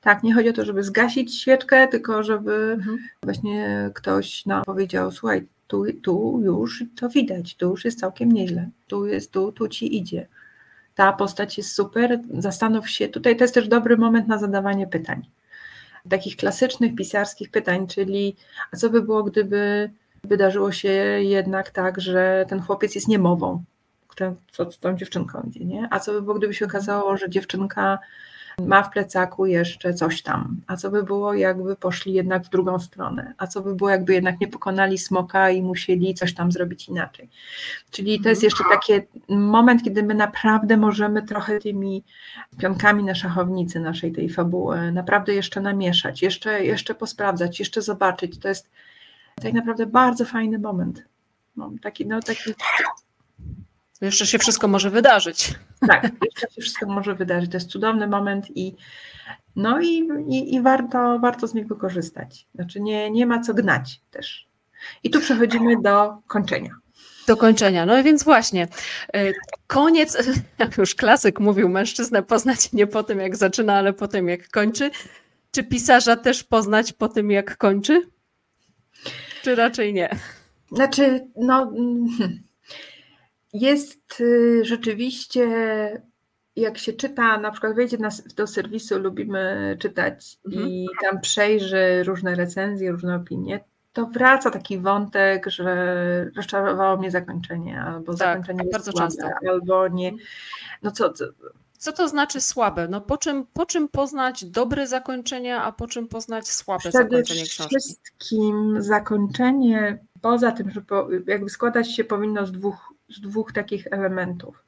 tak, nie chodzi o to, żeby zgasić świeczkę, tylko żeby Mhm. właśnie ktoś nam powiedział, słuchaj, tu, tu już to widać, tu już jest całkiem nieźle, tu jest, tu, tu ci idzie. Ta postać jest super, zastanów się, tutaj to jest też dobry moment na zadawanie pytań. takich klasycznych pisarskich pytań, czyli a co by było, gdyby wydarzyło się jednak tak, że ten chłopiec jest niemową, co z tą dziewczynką idzie, nie? A co by było, gdyby się okazało, że dziewczynka ma w plecaku jeszcze coś tam. A co by było, jakby poszli jednak w drugą stronę? A co by było, jakby jednak nie pokonali smoka i musieli coś tam zrobić inaczej? Czyli to jest jeszcze taki moment, kiedy my naprawdę możemy trochę tymi pionkami na szachownicy naszej tej fabuły naprawdę jeszcze namieszać, jeszcze, jeszcze posprawdzać, jeszcze zobaczyć. To jest tak naprawdę bardzo fajny moment. No, taki, no, taki jeszcze się wszystko może wydarzyć. Tak, jeszcze się wszystko może wydarzyć. To jest cudowny moment i no i, i, i warto, warto z niego korzystać. Znaczy nie, nie ma co gnać też. I tu przechodzimy do kończenia. Do kończenia. No więc właśnie, y, koniec, jak już klasyk mówił, mężczyznę poznać nie po tym, jak zaczyna, ale po tym, jak kończy. Czy pisarza też poznać po tym, jak kończy? Czy raczej nie? Znaczy, no, hmm. Jest y, rzeczywiście, jak się czyta, na przykład wejdzie do serwisu, lubimy czytać mhm. i tam przejrzy różne recenzje, różne opinie, to wraca taki wątek, że rozczarowało mnie zakończenie, albo tak, zakończenie jest bardzo słabe, często. albo nie. Mhm. No co, co, co to znaczy słabe? No po czym, po czym poznać dobre zakończenie, a po czym poznać słabe Przede zakończenie książki? Przede wszystkim zakończenie, poza tym, że po, jakby składać się powinno z dwóch z dwóch takich elementów.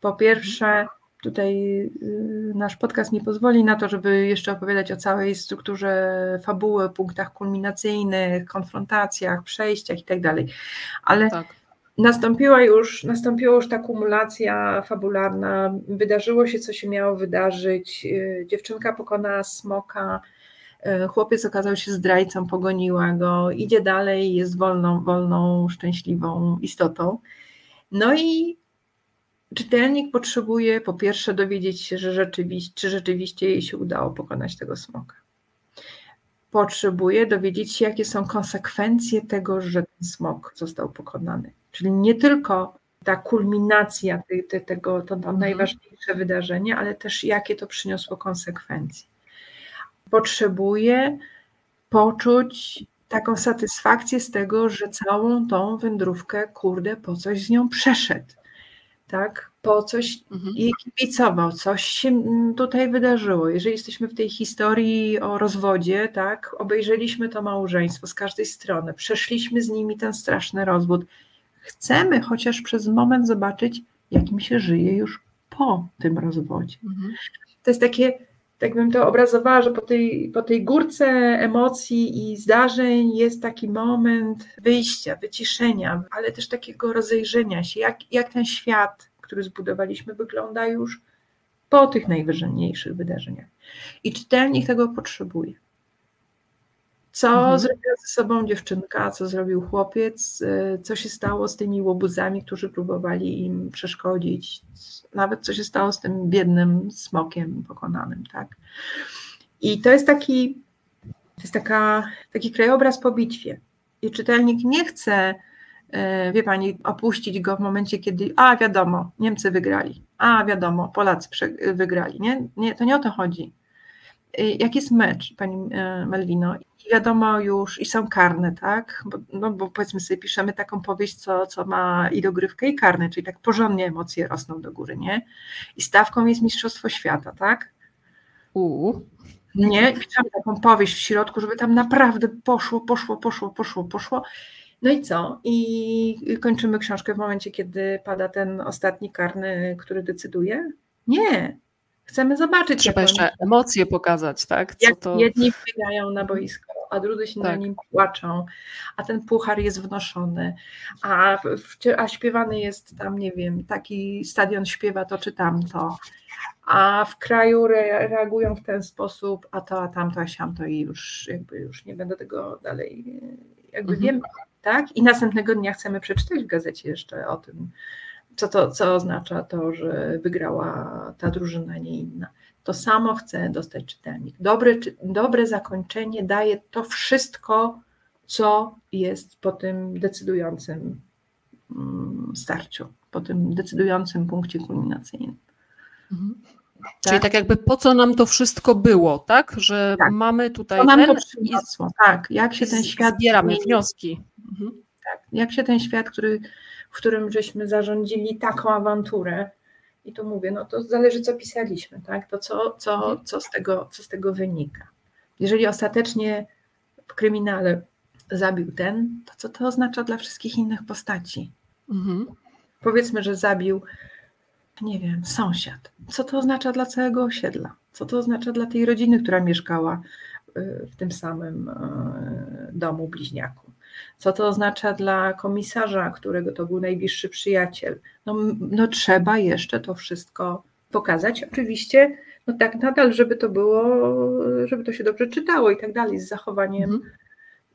Po pierwsze, tutaj y, nasz podcast nie pozwoli na to, żeby jeszcze opowiadać o całej strukturze fabuły, punktach kulminacyjnych, konfrontacjach, przejściach itd. Tak Ale tak. nastąpiła już, nastąpiła już ta kumulacja fabularna, wydarzyło się, co się miało wydarzyć, y, dziewczynka pokonała smoka, y, chłopiec okazał się zdrajcą, pogoniła go, idzie dalej, jest wolną, wolną, szczęśliwą istotą. No i czytelnik potrzebuje po pierwsze dowiedzieć się, że rzeczywiście, czy rzeczywiście jej się udało pokonać tego smoka. Potrzebuje dowiedzieć się, jakie są konsekwencje tego, że ten smok został pokonany. Czyli nie tylko ta kulminacja tego, to, to mhm. najważniejsze wydarzenie, ale też jakie to przyniosło konsekwencje. Potrzebuje poczuć taką satysfakcję z tego, że całą tą wędrówkę, kurde, po coś z nią przeszedł. Tak, po coś mhm. jej kibicował, coś się tutaj wydarzyło. Jeżeli jesteśmy w tej historii o rozwodzie, tak, obejrzeliśmy to małżeństwo z każdej strony, przeszliśmy z nimi ten straszny rozwód. Chcemy chociaż przez moment zobaczyć, jak im się żyje już po tym rozwodzie. Mhm. To jest takie tak bym to obrazowała, że po tej, po tej górce emocji i zdarzeń jest taki moment wyjścia, wyciszenia, ale też takiego rozejrzenia się, jak, jak ten świat, który zbudowaliśmy, wygląda już po tych najważniejszych wydarzeniach. I czytelnik tego potrzebuje. Co mhm. zrobiła ze sobą dziewczynka, co zrobił chłopiec, y, co się stało z tymi łobuzami, którzy próbowali im przeszkodzić, nawet co się stało z tym biednym smokiem pokonanym, tak. I to jest taki, to jest taka, taki krajobraz po bitwie. I czytelnik nie chce, y, wie pani, opuścić go w momencie, kiedy, a wiadomo, Niemcy wygrali, a wiadomo, Polacy wygrali. Nie, nie, to nie o to chodzi. Y, jak jest mecz, pani Melwino, wiadomo już, i są karne, tak? Bo, no bo powiedzmy sobie, piszemy taką powieść, co, co ma i dogrywkę, i karne, czyli tak porządnie emocje rosną do góry, nie? I stawką jest Mistrzostwo Świata, tak? Uuu. Nie, piszemy taką powieść w środku, żeby tam naprawdę poszło, poszło, poszło, poszło, poszło. No i co? I kończymy książkę w momencie, kiedy pada ten ostatni karny, który decyduje? Nie, Chcemy zobaczyć. Trzeba jeszcze oni, emocje pokazać, tak? Co jak to... jedni wbiegają na boisko, a drudzy się tak. na nim płaczą, a ten puchar jest wnoszony, a, a śpiewany jest tam, nie wiem, taki stadion śpiewa to czy tamto, a w kraju re, reagują w ten sposób, a to, a tamto, a siamto i już jakby już nie będę tego dalej, jakby mhm. wiem, tak? I następnego dnia chcemy przeczytać w gazecie jeszcze o tym, co, to, co oznacza to, że wygrała ta drużyna, nie inna. To samo chce dostać czytelnik. Dobre, dobre zakończenie daje to wszystko, co jest po tym decydującym mm, starciu, po tym decydującym punkcie kulminacyjnym. Mhm. Czyli tak jakby po co nam to wszystko było, tak? Że Tak. mamy tutaj Co nam to i przyniosło? Tak, jak się ten świat zbieramy wnioski. Mhm. tak, jak się ten świat, który, którym żeśmy zarządzili taką awanturę, i tu mówię, no to zależy, co pisaliśmy, tak? To co, co, co, z, tego, co z tego wynika. Jeżeli ostatecznie w kryminale zabił ten, to co to oznacza dla wszystkich innych postaci? Mhm. Powiedzmy, że zabił, nie wiem, sąsiad. Co to oznacza dla całego osiedla? Co to oznacza dla tej rodziny, która mieszkała y, w tym samym y, domu bliźniaku? Co to oznacza dla komisarza, którego to był najbliższy przyjaciel? No, no trzeba jeszcze to wszystko pokazać. Oczywiście, no tak nadal, żeby to było, żeby to się dobrze czytało i tak dalej, z zachowaniem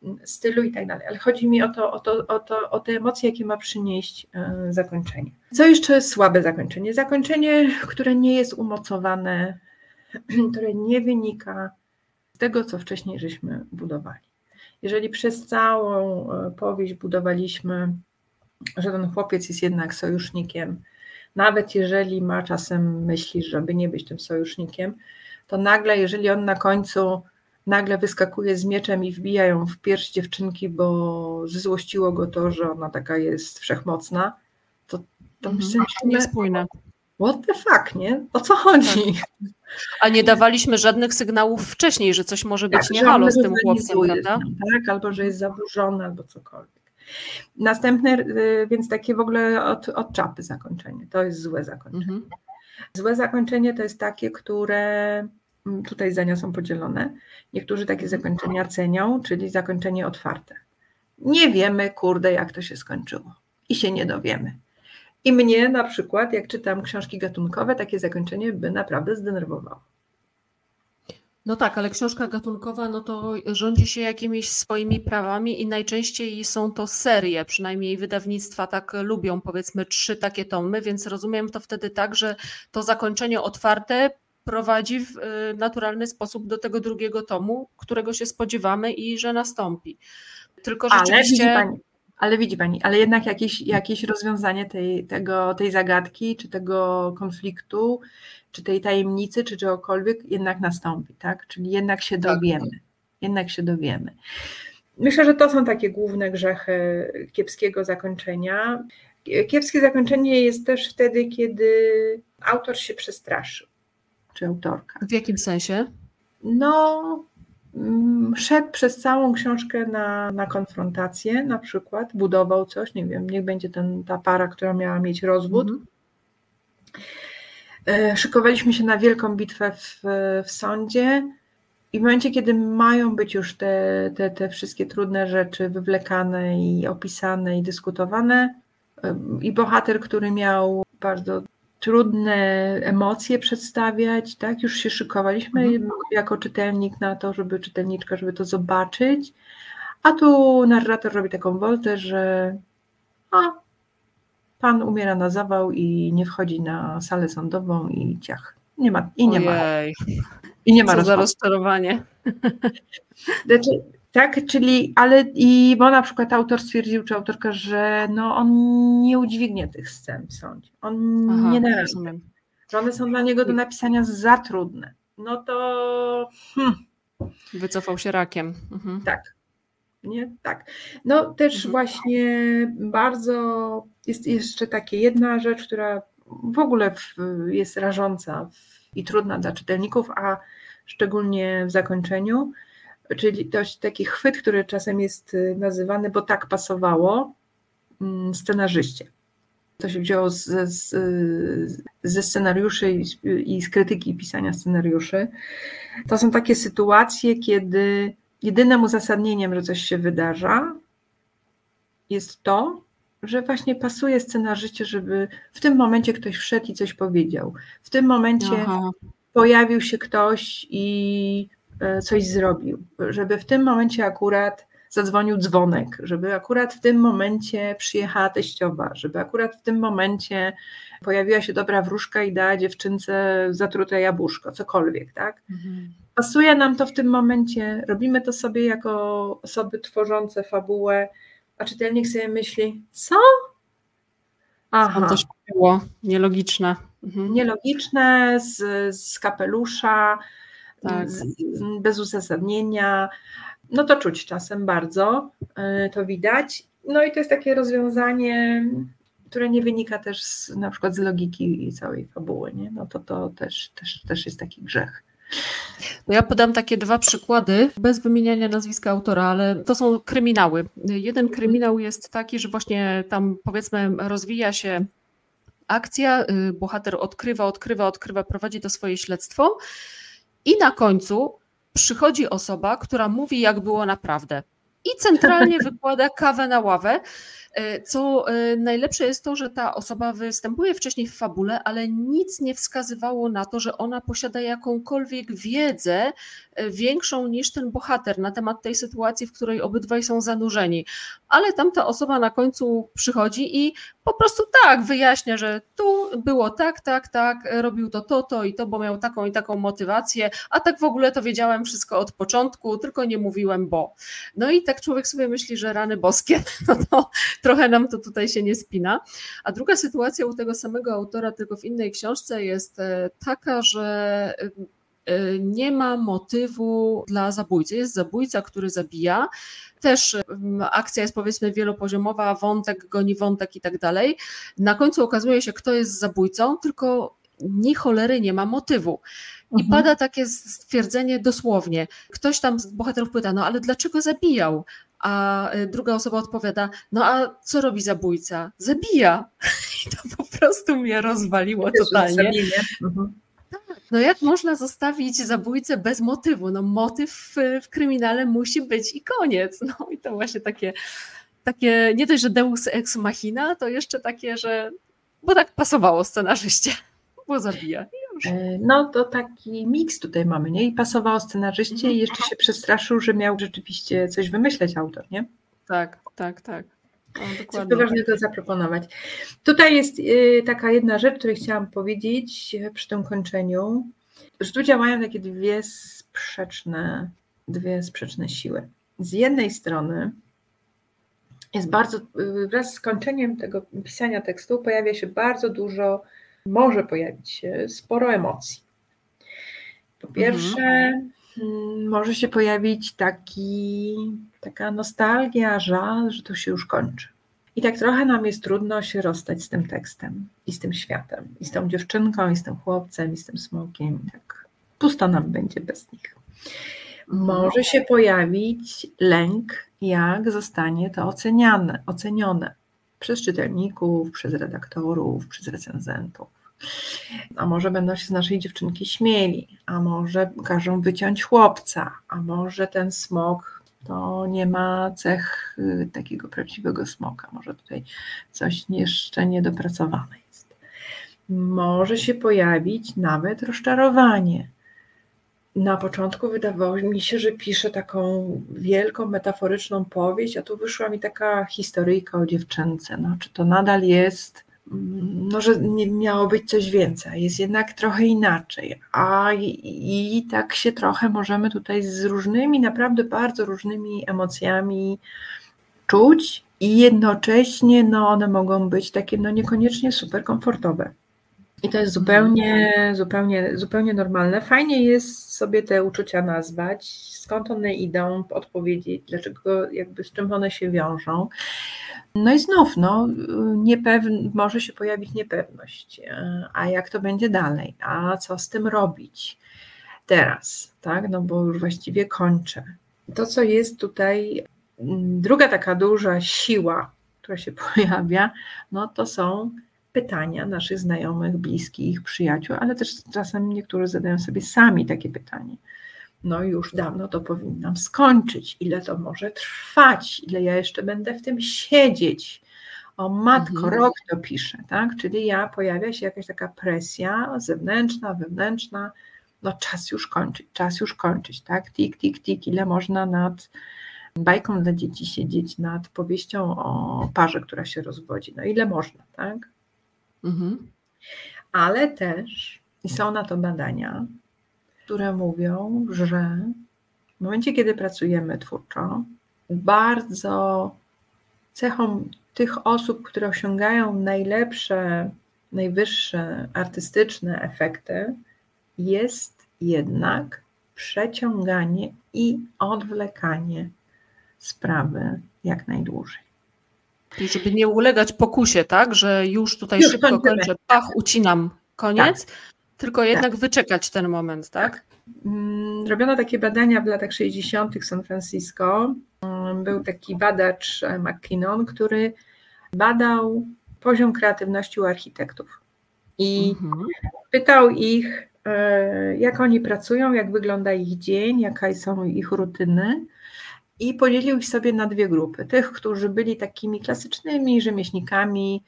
Mhm. stylu i tak dalej. Ale chodzi mi o to, o, to, o, to, o te emocje, jakie ma przynieść e, zakończenie. Co jeszcze jest słabe zakończenie? Zakończenie, które nie jest umocowane, które nie wynika z tego, co wcześniej żeśmy budowali. Jeżeli przez całą e, powieść budowaliśmy, że ten chłopiec jest jednak sojusznikiem, nawet jeżeli ma czasem myśli, żeby nie być tym sojusznikiem, to nagle, jeżeli on na końcu nagle wyskakuje z mieczem i wbija ją w pierś dziewczynki, bo zezłościło go to, że ona taka jest wszechmocna, to, to Mhm. myślimy, Niespójne. What the fuck, nie? O co chodzi? A nie dawaliśmy żadnych sygnałów wcześniej, że coś może być Tak, nie halo z tym chłopcem, prawda? tak? Albo że jest zaburzony, albo cokolwiek. Następne, y, więc takie w ogóle od, od czapy zakończenie. To jest złe zakończenie. Mhm. Złe zakończenie to jest takie, które mm, tutaj zdania są podzielone. Niektórzy takie zakończenia cenią, czyli zakończenie otwarte. Nie wiemy, kurde, jak to się skończyło i się nie dowiemy. I mnie na przykład, jak czytam książki gatunkowe, takie zakończenie by naprawdę zdenerwowało. No tak, ale książka gatunkowa, no to rządzi się jakimiś swoimi prawami i najczęściej są to serie, przynajmniej wydawnictwa tak lubią, powiedzmy trzy takie tomy, więc rozumiem to wtedy tak, że to zakończenie otwarte prowadzi w y, naturalny sposób do tego drugiego tomu, którego się spodziewamy i że nastąpi. Tylko Ale rzeczywiście... pani, ale widzi pani, ale jednak jakieś, jakieś rozwiązanie tej, tego, tej zagadki, czy tego konfliktu, czy tej tajemnicy, czy czegokolwiek jednak nastąpi, tak? Czyli jednak się Tak. dowiemy. Jednak się dowiemy. Myślę, że to są takie główne grzechy kiepskiego zakończenia. Kiepskie zakończenie jest też wtedy, kiedy autor się przestraszył, czy autorka. W jakim sensie? No, szedł przez całą książkę na, na konfrontację, na przykład, budował coś, nie wiem, niech będzie ten, ta para, która miała mieć rozwód. Mhm. E, Szykowaliśmy się na wielką bitwę w, w sądzie i w momencie, kiedy mają być już te, te, te wszystkie trudne rzeczy wywlekane i opisane i dyskutowane, e, i bohater, który miał bardzo trudne emocje przedstawiać, tak, już się szykowaliśmy Mhm. jako czytelnik na to, żeby czytelniczka, żeby to zobaczyć, a tu narrator robi taką woltę, że a, pan umiera na zawał i nie wchodzi na salę sądową i ciach. Nie ma, I nie ma, Ojej, i nie ma co za rozczarowanie. Znaczy, tak, czyli, ale i bo na przykład autor stwierdził, czy autorka, że no on nie udźwignie tych scen w sądzie. On Aha, nie rozumiem. że one są dla niego do napisania za trudne. No to hmm, Wycofał się rakiem. Mhm. tak, nie? Tak. No też Mhm. właśnie bardzo jest jeszcze takie jedna rzecz, która w ogóle w, jest rażąca w, i trudna dla czytelników, a szczególnie w zakończeniu, czyli dość taki chwyt, który czasem jest y, nazywany, bo tak pasowało, mm, scenarzyście. To się wzięło z, z, ze scenariuszy i, z- i z krytyki pisania scenariuszy. To są takie sytuacje, kiedy jedynym uzasadnieniem, że coś się wydarza, jest to, że właśnie pasuje scenarzyście, żeby w tym momencie ktoś wszedł i coś powiedział. W tym momencie Aha. pojawił się ktoś i coś zrobił. Żeby w tym momencie akurat zadzwonił dzwonek, żeby akurat w tym momencie przyjechała teściowa, żeby akurat w tym momencie pojawiła się dobra wróżka i dała dziewczynce zatrute jabłuszko, cokolwiek, tak? Mhm. Pasuje nam to w tym momencie, robimy to sobie jako osoby tworzące fabułę, a czytelnik sobie myśli, co? Aha, coś było nielogiczne. Mhm. Nielogiczne, z, z kapelusza, Tak. bez uzasadnienia. No to czuć czasem bardzo, y, to widać. No i to jest takie rozwiązanie, które nie wynika też z, na przykład z logiki i całej fabuły, nie? No to to też, też, też jest taki grzech. No ja podam takie dwa przykłady, bez wymieniania nazwiska autora, ale to są kryminały. Jeden kryminał jest taki, że właśnie tam powiedzmy rozwija się akcja, y, bohater odkrywa, odkrywa, odkrywa, prowadzi to swoje śledztwo i na końcu przychodzi osoba, która mówi jak było naprawdę. I centralnie wykłada kawę na ławę. Y, Co y, najlepsze jest to, że ta osoba występuje wcześniej w fabule, ale nic nie wskazywało na to, że ona posiada jakąkolwiek wiedzę y, większą niż ten bohater na temat tej sytuacji, w której obydwaj są zanurzeni. Ale tamta osoba na końcu przychodzi i po prostu tak wyjaśnia, że tu było tak, tak, tak, robił to, to, to i to, bo miał taką i taką motywację, a tak w ogóle to wiedziałem wszystko od początku, tylko nie mówiłem, bo. No i tak człowiek sobie myśli, że rany boskie, no to trochę nam to tutaj się nie spina. A druga sytuacja u tego samego autora, tylko w innej książce jest e, taka, że e, nie ma motywu dla zabójcy. Jest zabójca, który zabija. Też akcja jest powiedzmy wielopoziomowa, wątek goni wątek i tak dalej. Na końcu okazuje się, kto jest zabójcą, tylko ni cholery nie ma motywu. I Mhm. pada takie stwierdzenie dosłownie. Ktoś tam z bohaterów pyta, no ale dlaczego zabijał? A y, druga osoba odpowiada, no a co robi zabójca? Zabija. I to po prostu mnie rozwaliło totalnie. Mhm. No jak można zostawić zabójcę bez motywu? No motyw w, w kryminale musi być i koniec. No i to właśnie takie, takie nie dość, że deus ex machina, to jeszcze takie, że bo tak pasowało scenarzyście, bo zabija. E, No to taki miks tutaj mamy, nie? I pasowało scenarzyście Mhm. i jeszcze się przestraszył, że miał rzeczywiście coś wymyśleć autor, nie? Tak, tak, tak. Coś poważnego zaproponować. Tutaj jest y, taka jedna rzecz, której chciałam powiedzieć y, przy tym kończeniu, że tu działają takie dwie sprzeczne, dwie sprzeczne siły. Z jednej strony jest bardzo, y, wraz z skończeniem tego pisania tekstu pojawia się bardzo dużo, może pojawić się sporo emocji. Po pierwsze, mm, może się pojawić taki, taka nostalgia, żal, że to się już kończy. I tak trochę nam jest trudno się rozstać z tym tekstem i z tym światem, i z tą dziewczynką, i z tym chłopcem, i z tym smokiem. Tak pusto nam będzie bez nich. Może się pojawić lęk, jak zostanie to oceniane, ocenione przez czytelników, przez redaktorów, przez recenzentów. A może będą się z naszej dziewczynki śmieli, a może każą wyciąć chłopca, a może ten smok to nie ma cech y, takiego prawdziwego smoka. Może tutaj coś jeszcze niedopracowane jest. Może się pojawić nawet rozczarowanie. Na początku wydawało mi się, że piszę taką wielką, metaforyczną powieść, a tu wyszła mi taka historyjka o dziewczynce. No, czy to nadal jest, mm, no, że miało być coś więcej, jest jednak trochę inaczej. A i, i tak się trochę możemy tutaj z różnymi, naprawdę bardzo różnymi emocjami czuć i jednocześnie no, one mogą być takie no, niekoniecznie super komfortowe. I to jest zupełnie, zupełnie, zupełnie normalne. Fajnie jest sobie te uczucia nazwać, skąd one idą, odpowiedzieć, dlaczego, jakby z czym one się wiążą. No i znów, no, niepewn- może się pojawić niepewność. A jak to będzie dalej? A co z tym robić teraz? Tak? No bo już właściwie kończę. To, co jest tutaj, mm, druga taka duża siła, która się pojawia, no to są pytania naszych znajomych, bliskich, przyjaciół, ale też czasem niektórzy zadają sobie sami takie pytanie. No już dawno to powinnam skończyć. Ile to może trwać? Ile ja jeszcze będę w tym siedzieć? O matko, Mhm. rok to piszę, tak? Czyli ja pojawia się jakaś taka presja zewnętrzna, wewnętrzna. No czas już kończyć, czas już kończyć, tak? Tik, tik, tik. Ile można nad bajką dla dzieci siedzieć, nad powieścią o parze, która się rozwodzi? No ile można, tak? Mhm. ale też, i są na to badania, które mówią, że w momencie, kiedy pracujemy twórczo, bardzo cechą tych osób, które osiągają najlepsze najwyższe artystyczne efekty jest jednak przeciąganie i odwlekanie sprawy jak najdłużej. I żeby nie ulegać pokusie, tak, że już tutaj Już szybko kończymy. kończę, pach, ucinam, koniec, tylko jednak wyczekać ten moment, tak? Mm, Robiono takie badania w latach 60. w San Francisco. Mm, Był taki badacz e, McKinnon, który badał poziom kreatywności u architektów. I Mhm. pytał ich, e, jak oni pracują, jak wygląda ich dzień, jaka są ich rutyny. I podzielił ich sobie na dwie grupy. Tych, którzy byli takimi klasycznymi rzemieślnikami,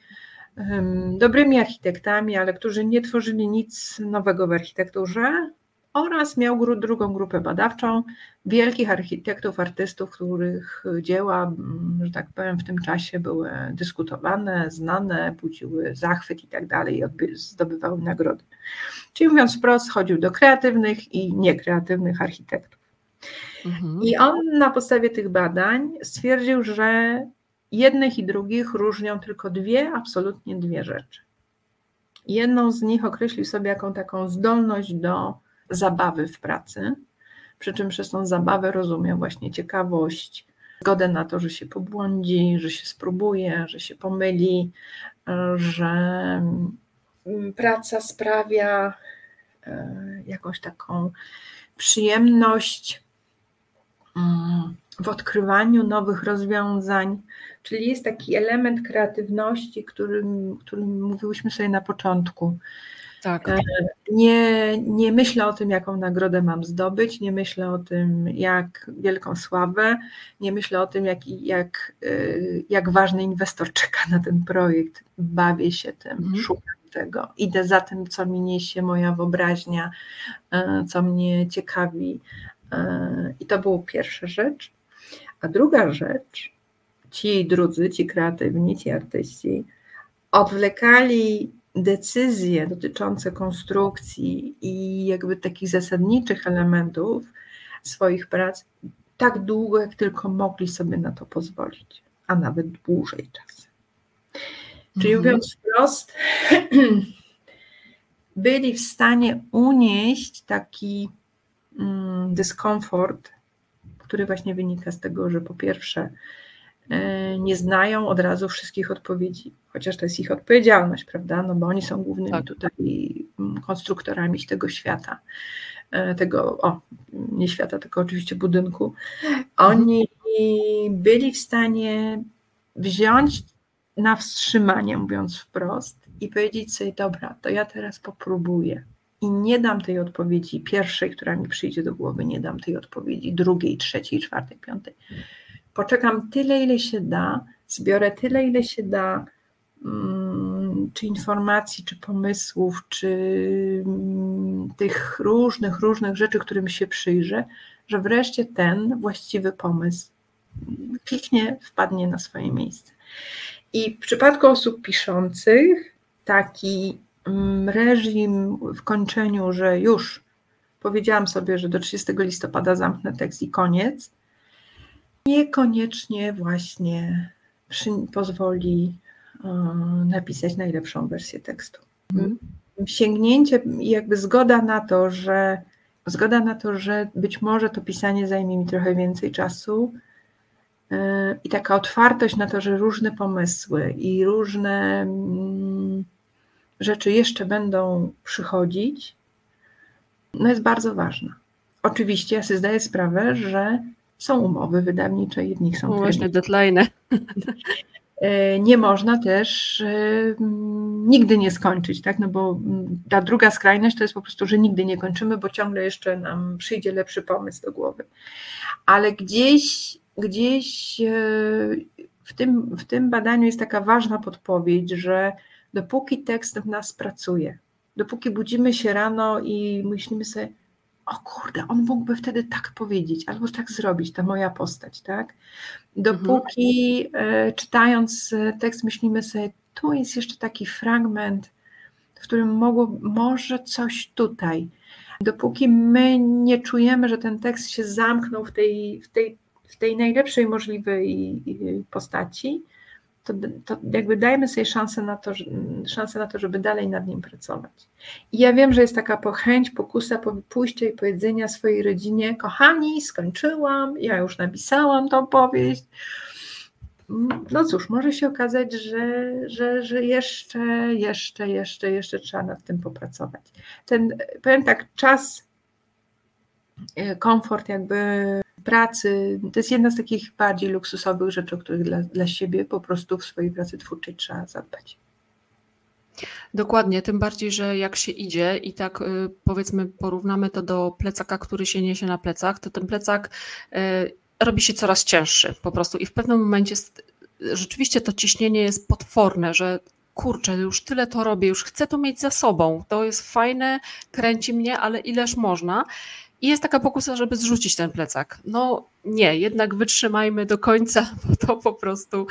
em, dobrymi architektami, ale którzy nie tworzyli nic nowego w architekturze, oraz miał gru- drugą grupę badawczą wielkich architektów, artystów, których dzieła, że tak powiem, w tym czasie były dyskutowane, znane, budziły zachwyt i tak dalej, i zdobywały nagrody. Czyli mówiąc wprost, chodził do kreatywnych i niekreatywnych architektów. Mhm. I on na podstawie tych badań stwierdził, że jednych i drugich różnią tylko dwie, absolutnie dwie rzeczy. Jedną z nich określił sobie jaką taką zdolność do zabawy w pracy, przy czym przez tą zabawę rozumiał właśnie ciekawość, zgodę na to, że się pobłądzi, że się spróbuje, że się pomyli, że mm, praca sprawia e, jakąś taką przyjemność w odkrywaniu nowych rozwiązań, czyli jest taki element kreatywności, którym, którym mówiłyśmy sobie na początku. Tak. E, Nie, nie myślę o tym, jaką nagrodę mam zdobyć, nie myślę o tym, jak wielką sławę, nie myślę o tym, jak, jak, y, jak ważny inwestor czeka na ten projekt. Bawię się tym, Mhm. szukam tego, idę za tym, co mi niesie moja wyobraźnia, e, co mnie ciekawi. E, I to była pierwsza rzecz. A druga rzecz, ci drudzy, ci kreatywni, ci artyści, odwlekali decyzje dotyczące konstrukcji i jakby takich zasadniczych elementów swoich prac tak długo, jak tylko mogli sobie na to pozwolić, a nawet dłużej czasem. Czyli Mhm. mówiąc wprost, byli w stanie unieść taki dyskomfort, który właśnie wynika z tego, że po pierwsze e, nie znają od razu wszystkich odpowiedzi, chociaż to jest ich odpowiedzialność, prawda? No bo oni są głównymi Tak. tutaj mm, konstruktorami tego świata, e, tego, o, nie świata, tylko oczywiście budynku. Oni byli w stanie wziąć na wstrzymanie, mówiąc wprost, i powiedzieć sobie, dobra, to ja teraz popróbuję. I nie dam tej odpowiedzi pierwszej, która mi przyjdzie do głowy, nie dam tej odpowiedzi drugiej, trzeciej, czwartej, piątej. Poczekam tyle, ile się da, zbiorę tyle, ile się da, mm, czy informacji, czy pomysłów, czy mm, tych różnych, różnych rzeczy, którym się przyjrzę, że wreszcie ten właściwy pomysł kliknie, wpadnie na swoje miejsce. I w przypadku osób piszących taki reżim w kończeniu, że już powiedziałam sobie, że do 30 listopada zamknę tekst i koniec, niekoniecznie właśnie przy, pozwoli e, napisać najlepszą wersję tekstu. Mhm. Sięgnięcie i jakby zgoda na to, że zgoda na to, że być może to pisanie zajmie mi trochę więcej czasu, e, i taka otwartość na to, że różne pomysły i różne mm, rzeczy jeszcze będą przychodzić, no jest bardzo ważna. Oczywiście ja sobie zdaję sprawę, że są umowy wydawnicze, jednych są No właśnie, deadline. E, Nie można też e, mm, nigdy nie skończyć, tak? No bo mm, ta druga skrajność to jest po prostu, że nigdy nie kończymy, bo ciągle jeszcze nam przyjdzie lepszy pomysł do głowy. Ale gdzieś, gdzieś e, w tym, w tym badaniu jest taka ważna podpowiedź, że dopóki tekst w nas pracuje, dopóki budzimy się rano i myślimy sobie, o kurde, on mógłby wtedy tak powiedzieć, albo tak zrobić, ta moja postać, tak? Dopóki e, czytając e, tekst myślimy sobie, tu jest jeszcze taki fragment, w którym mogło, może coś tutaj. Dopóki my nie czujemy, że ten tekst się zamknął w tej, w tej, w tej najlepszej możliwej e, postaci, to, to jakby dajmy sobie szansę na, to, szansę na to, żeby dalej nad nim pracować. I ja wiem, że jest taka pochęć, pokusa po pójścia i powiedzenia swojej rodzinie, kochani, skończyłam, ja już napisałam tą powieść. No cóż, może się okazać, że, że, że jeszcze, jeszcze, jeszcze, jeszcze trzeba nad tym popracować. Ten, powiem tak, czas, e, komfort jakby pracy, to jest jedna z takich bardziej luksusowych rzeczy, o których dla, dla siebie po prostu w swojej pracy twórczej trzeba zadbać. Dokładnie, tym bardziej, że jak się idzie i tak y, powiedzmy porównamy to do plecaka, który się niesie na plecach, to ten plecak y, robi się coraz cięższy po prostu i w pewnym momencie rzeczywiście to ciśnienie jest potworne, że kurczę, już tyle to robię, już chcę to mieć za sobą, to jest fajne, kręci mnie, ale ileż można. I jest taka pokusa, żeby zrzucić ten plecak. No nie, jednak wytrzymajmy do końca, bo to po prostu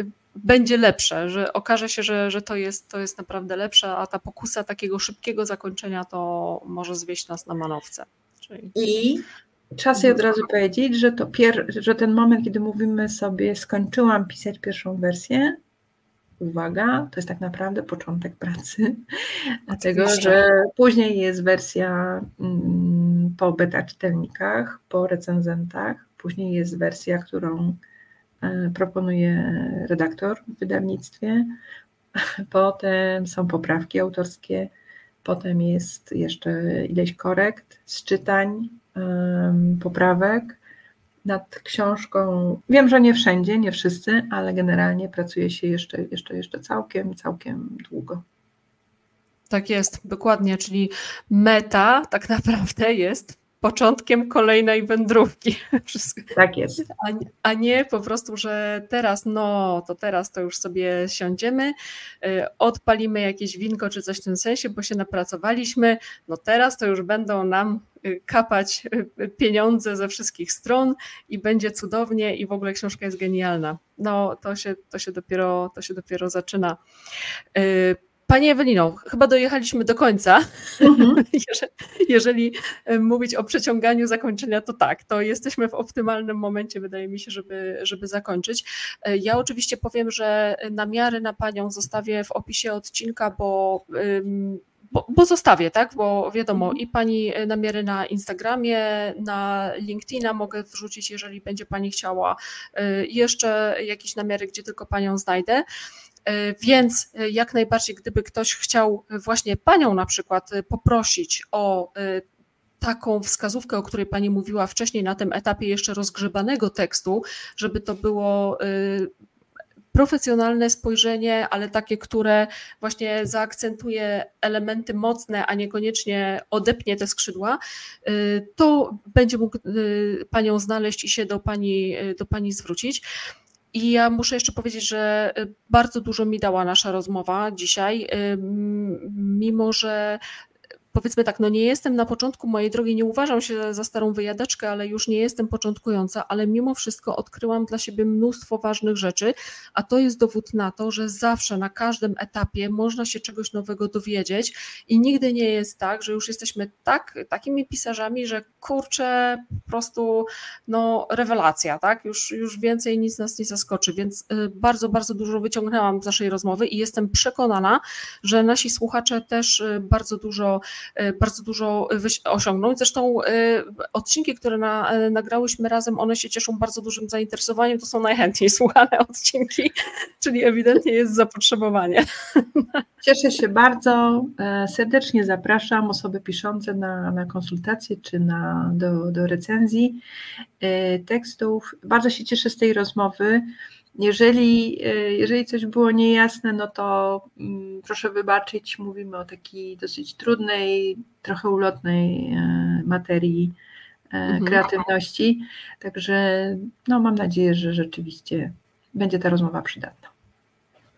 y, będzie lepsze, że okaże się, że, że to, jest, to jest naprawdę lepsze, a ta pokusa takiego szybkiego zakończenia to może zwieść nas na manowce. Czyli... I czas od razu powiedzieć, że, to pier... że ten moment, kiedy mówimy sobie skończyłam pisać pierwszą wersję, uwaga, to jest tak naprawdę początek pracy, dlatego że później jest wersja mm, po beta czytelnikach, po recenzentach, później jest wersja, którą e, proponuje redaktor w wydawnictwie, potem są poprawki autorskie, potem jest jeszcze ileś korekt, sczytań, poprawek, nad książką. Wiem, że nie wszędzie, nie wszyscy, ale generalnie pracuje się jeszcze, jeszcze, jeszcze całkiem, całkiem długo. Tak jest, dokładnie, czyli meta tak naprawdę jest początkiem kolejnej wędrówki. Tak jest. A, a, nie po prostu, że teraz, no to teraz to już sobie siądziemy, y, odpalimy jakieś winko czy coś w tym sensie, bo się napracowaliśmy, no teraz to już będą nam kapać y, pieniądze ze wszystkich stron i będzie cudownie i w ogóle książka jest genialna. No to się, to się, dopiero, to się dopiero zaczyna. Pani Ewelino, chyba dojechaliśmy do końca. Mhm. jeżeli, jeżeli mówić o przeciąganiu zakończenia, to tak, to jesteśmy w optymalnym momencie, wydaje mi się, żeby, żeby zakończyć. Ja oczywiście powiem, że namiary na Panią zostawię w opisie odcinka, bo bo, bo, zostawię, tak? Bo wiadomo, mhm. i pani namiary na Instagramie, na LinkedIna mogę wrzucić, jeżeli będzie pani chciała. E, jeszcze jakieś namiary, gdzie tylko panią znajdę. E, więc e, jak najbardziej, gdyby ktoś chciał właśnie panią na przykład e, poprosić o taką wskazówkę, o której pani mówiła wcześniej na tym etapie jeszcze rozgrzebanego tekstu, żeby to było profesjonalne spojrzenie, ale takie, które właśnie zaakcentuje elementy mocne, a niekoniecznie odepnie te skrzydła, to będzie mógł panią znaleźć i się do pani, do pani zwrócić. I ja muszę jeszcze powiedzieć, że y, bardzo dużo mi dała nasza rozmowa dzisiaj, y, mimo że powiedzmy tak, no nie jestem na początku mojej drogi, nie uważam się za starą wyjadaczkę, ale już nie jestem początkująca, ale mimo wszystko odkryłam dla siebie mnóstwo ważnych rzeczy, a to jest dowód na to, że zawsze na każdym etapie można się czegoś nowego dowiedzieć i nigdy nie jest tak, że już jesteśmy tak, takimi pisarzami, że kurczę, po prostu no rewelacja, tak? Już, już więcej nic nas nie zaskoczy, więc y, bardzo, bardzo dużo wyciągnęłam z naszej rozmowy i jestem przekonana, że nasi słuchacze też y, bardzo dużo bardzo dużo osiągnąć. Zresztą e, odcinki, które na, e, nagrałyśmy razem, one się cieszą bardzo dużym zainteresowaniem. To są najchętniej słuchane odcinki, czyli ewidentnie jest zapotrzebowanie. Cieszę się bardzo. Serdecznie zapraszam osoby piszące na, na konsultacje czy na, do, do recenzji tekstów. Bardzo się cieszę z tej rozmowy. Jeżeli, e, jeżeli coś było niejasne, no to mm, proszę wybaczyć, mówimy o takiej dosyć trudnej, trochę ulotnej e, materii e, mhm. kreatywności. Także no, mam nadzieję, że rzeczywiście będzie ta rozmowa przydatna.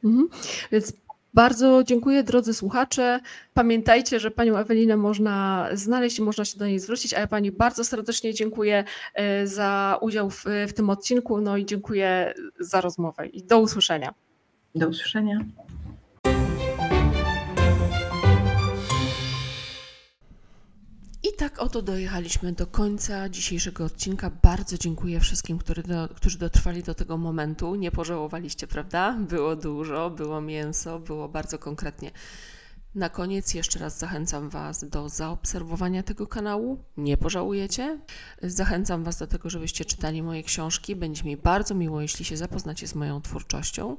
Mhm. Więc bardzo dziękuję drodzy słuchacze. Pamiętajcie, że panią Ewelinę można znaleźć i można się do niej zwrócić, a ja pani bardzo serdecznie dziękuję e, za udział w, w tym odcinku. No i dziękuję za rozmowę i do usłyszenia. Do usłyszenia. Tak oto dojechaliśmy do końca dzisiejszego odcinka. Bardzo dziękuję wszystkim, do, którzy dotrwali do tego momentu. Nie pożałowaliście, prawda? Było dużo, było mięso, było bardzo konkretnie. Na koniec jeszcze raz zachęcam Was do zaobserwowania tego kanału. Nie pożałujecie. Zachęcam Was do tego, żebyście czytali moje książki. Będzie mi bardzo miło, jeśli się zapoznacie z moją twórczością.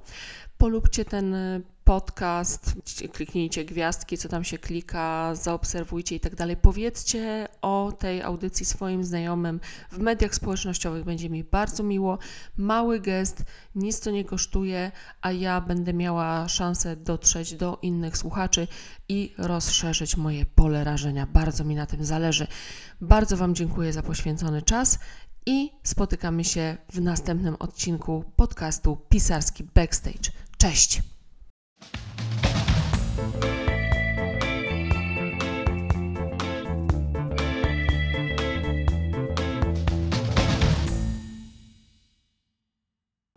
Polubcie ten y, podcast, kliknijcie gwiazdki, co tam się klika, zaobserwujcie i tak dalej. Powiedzcie o tej audycji swoim znajomym w mediach społecznościowych. Będzie mi bardzo miło. Mały gest, nic to nie kosztuje, a ja będę miała szansę dotrzeć do innych słuchaczy i rozszerzyć moje pole rażenia. Bardzo mi na tym zależy. Bardzo Wam dziękuję za poświęcony czas i spotykamy się w następnym odcinku podcastu Pisarski Backstage. Cześć!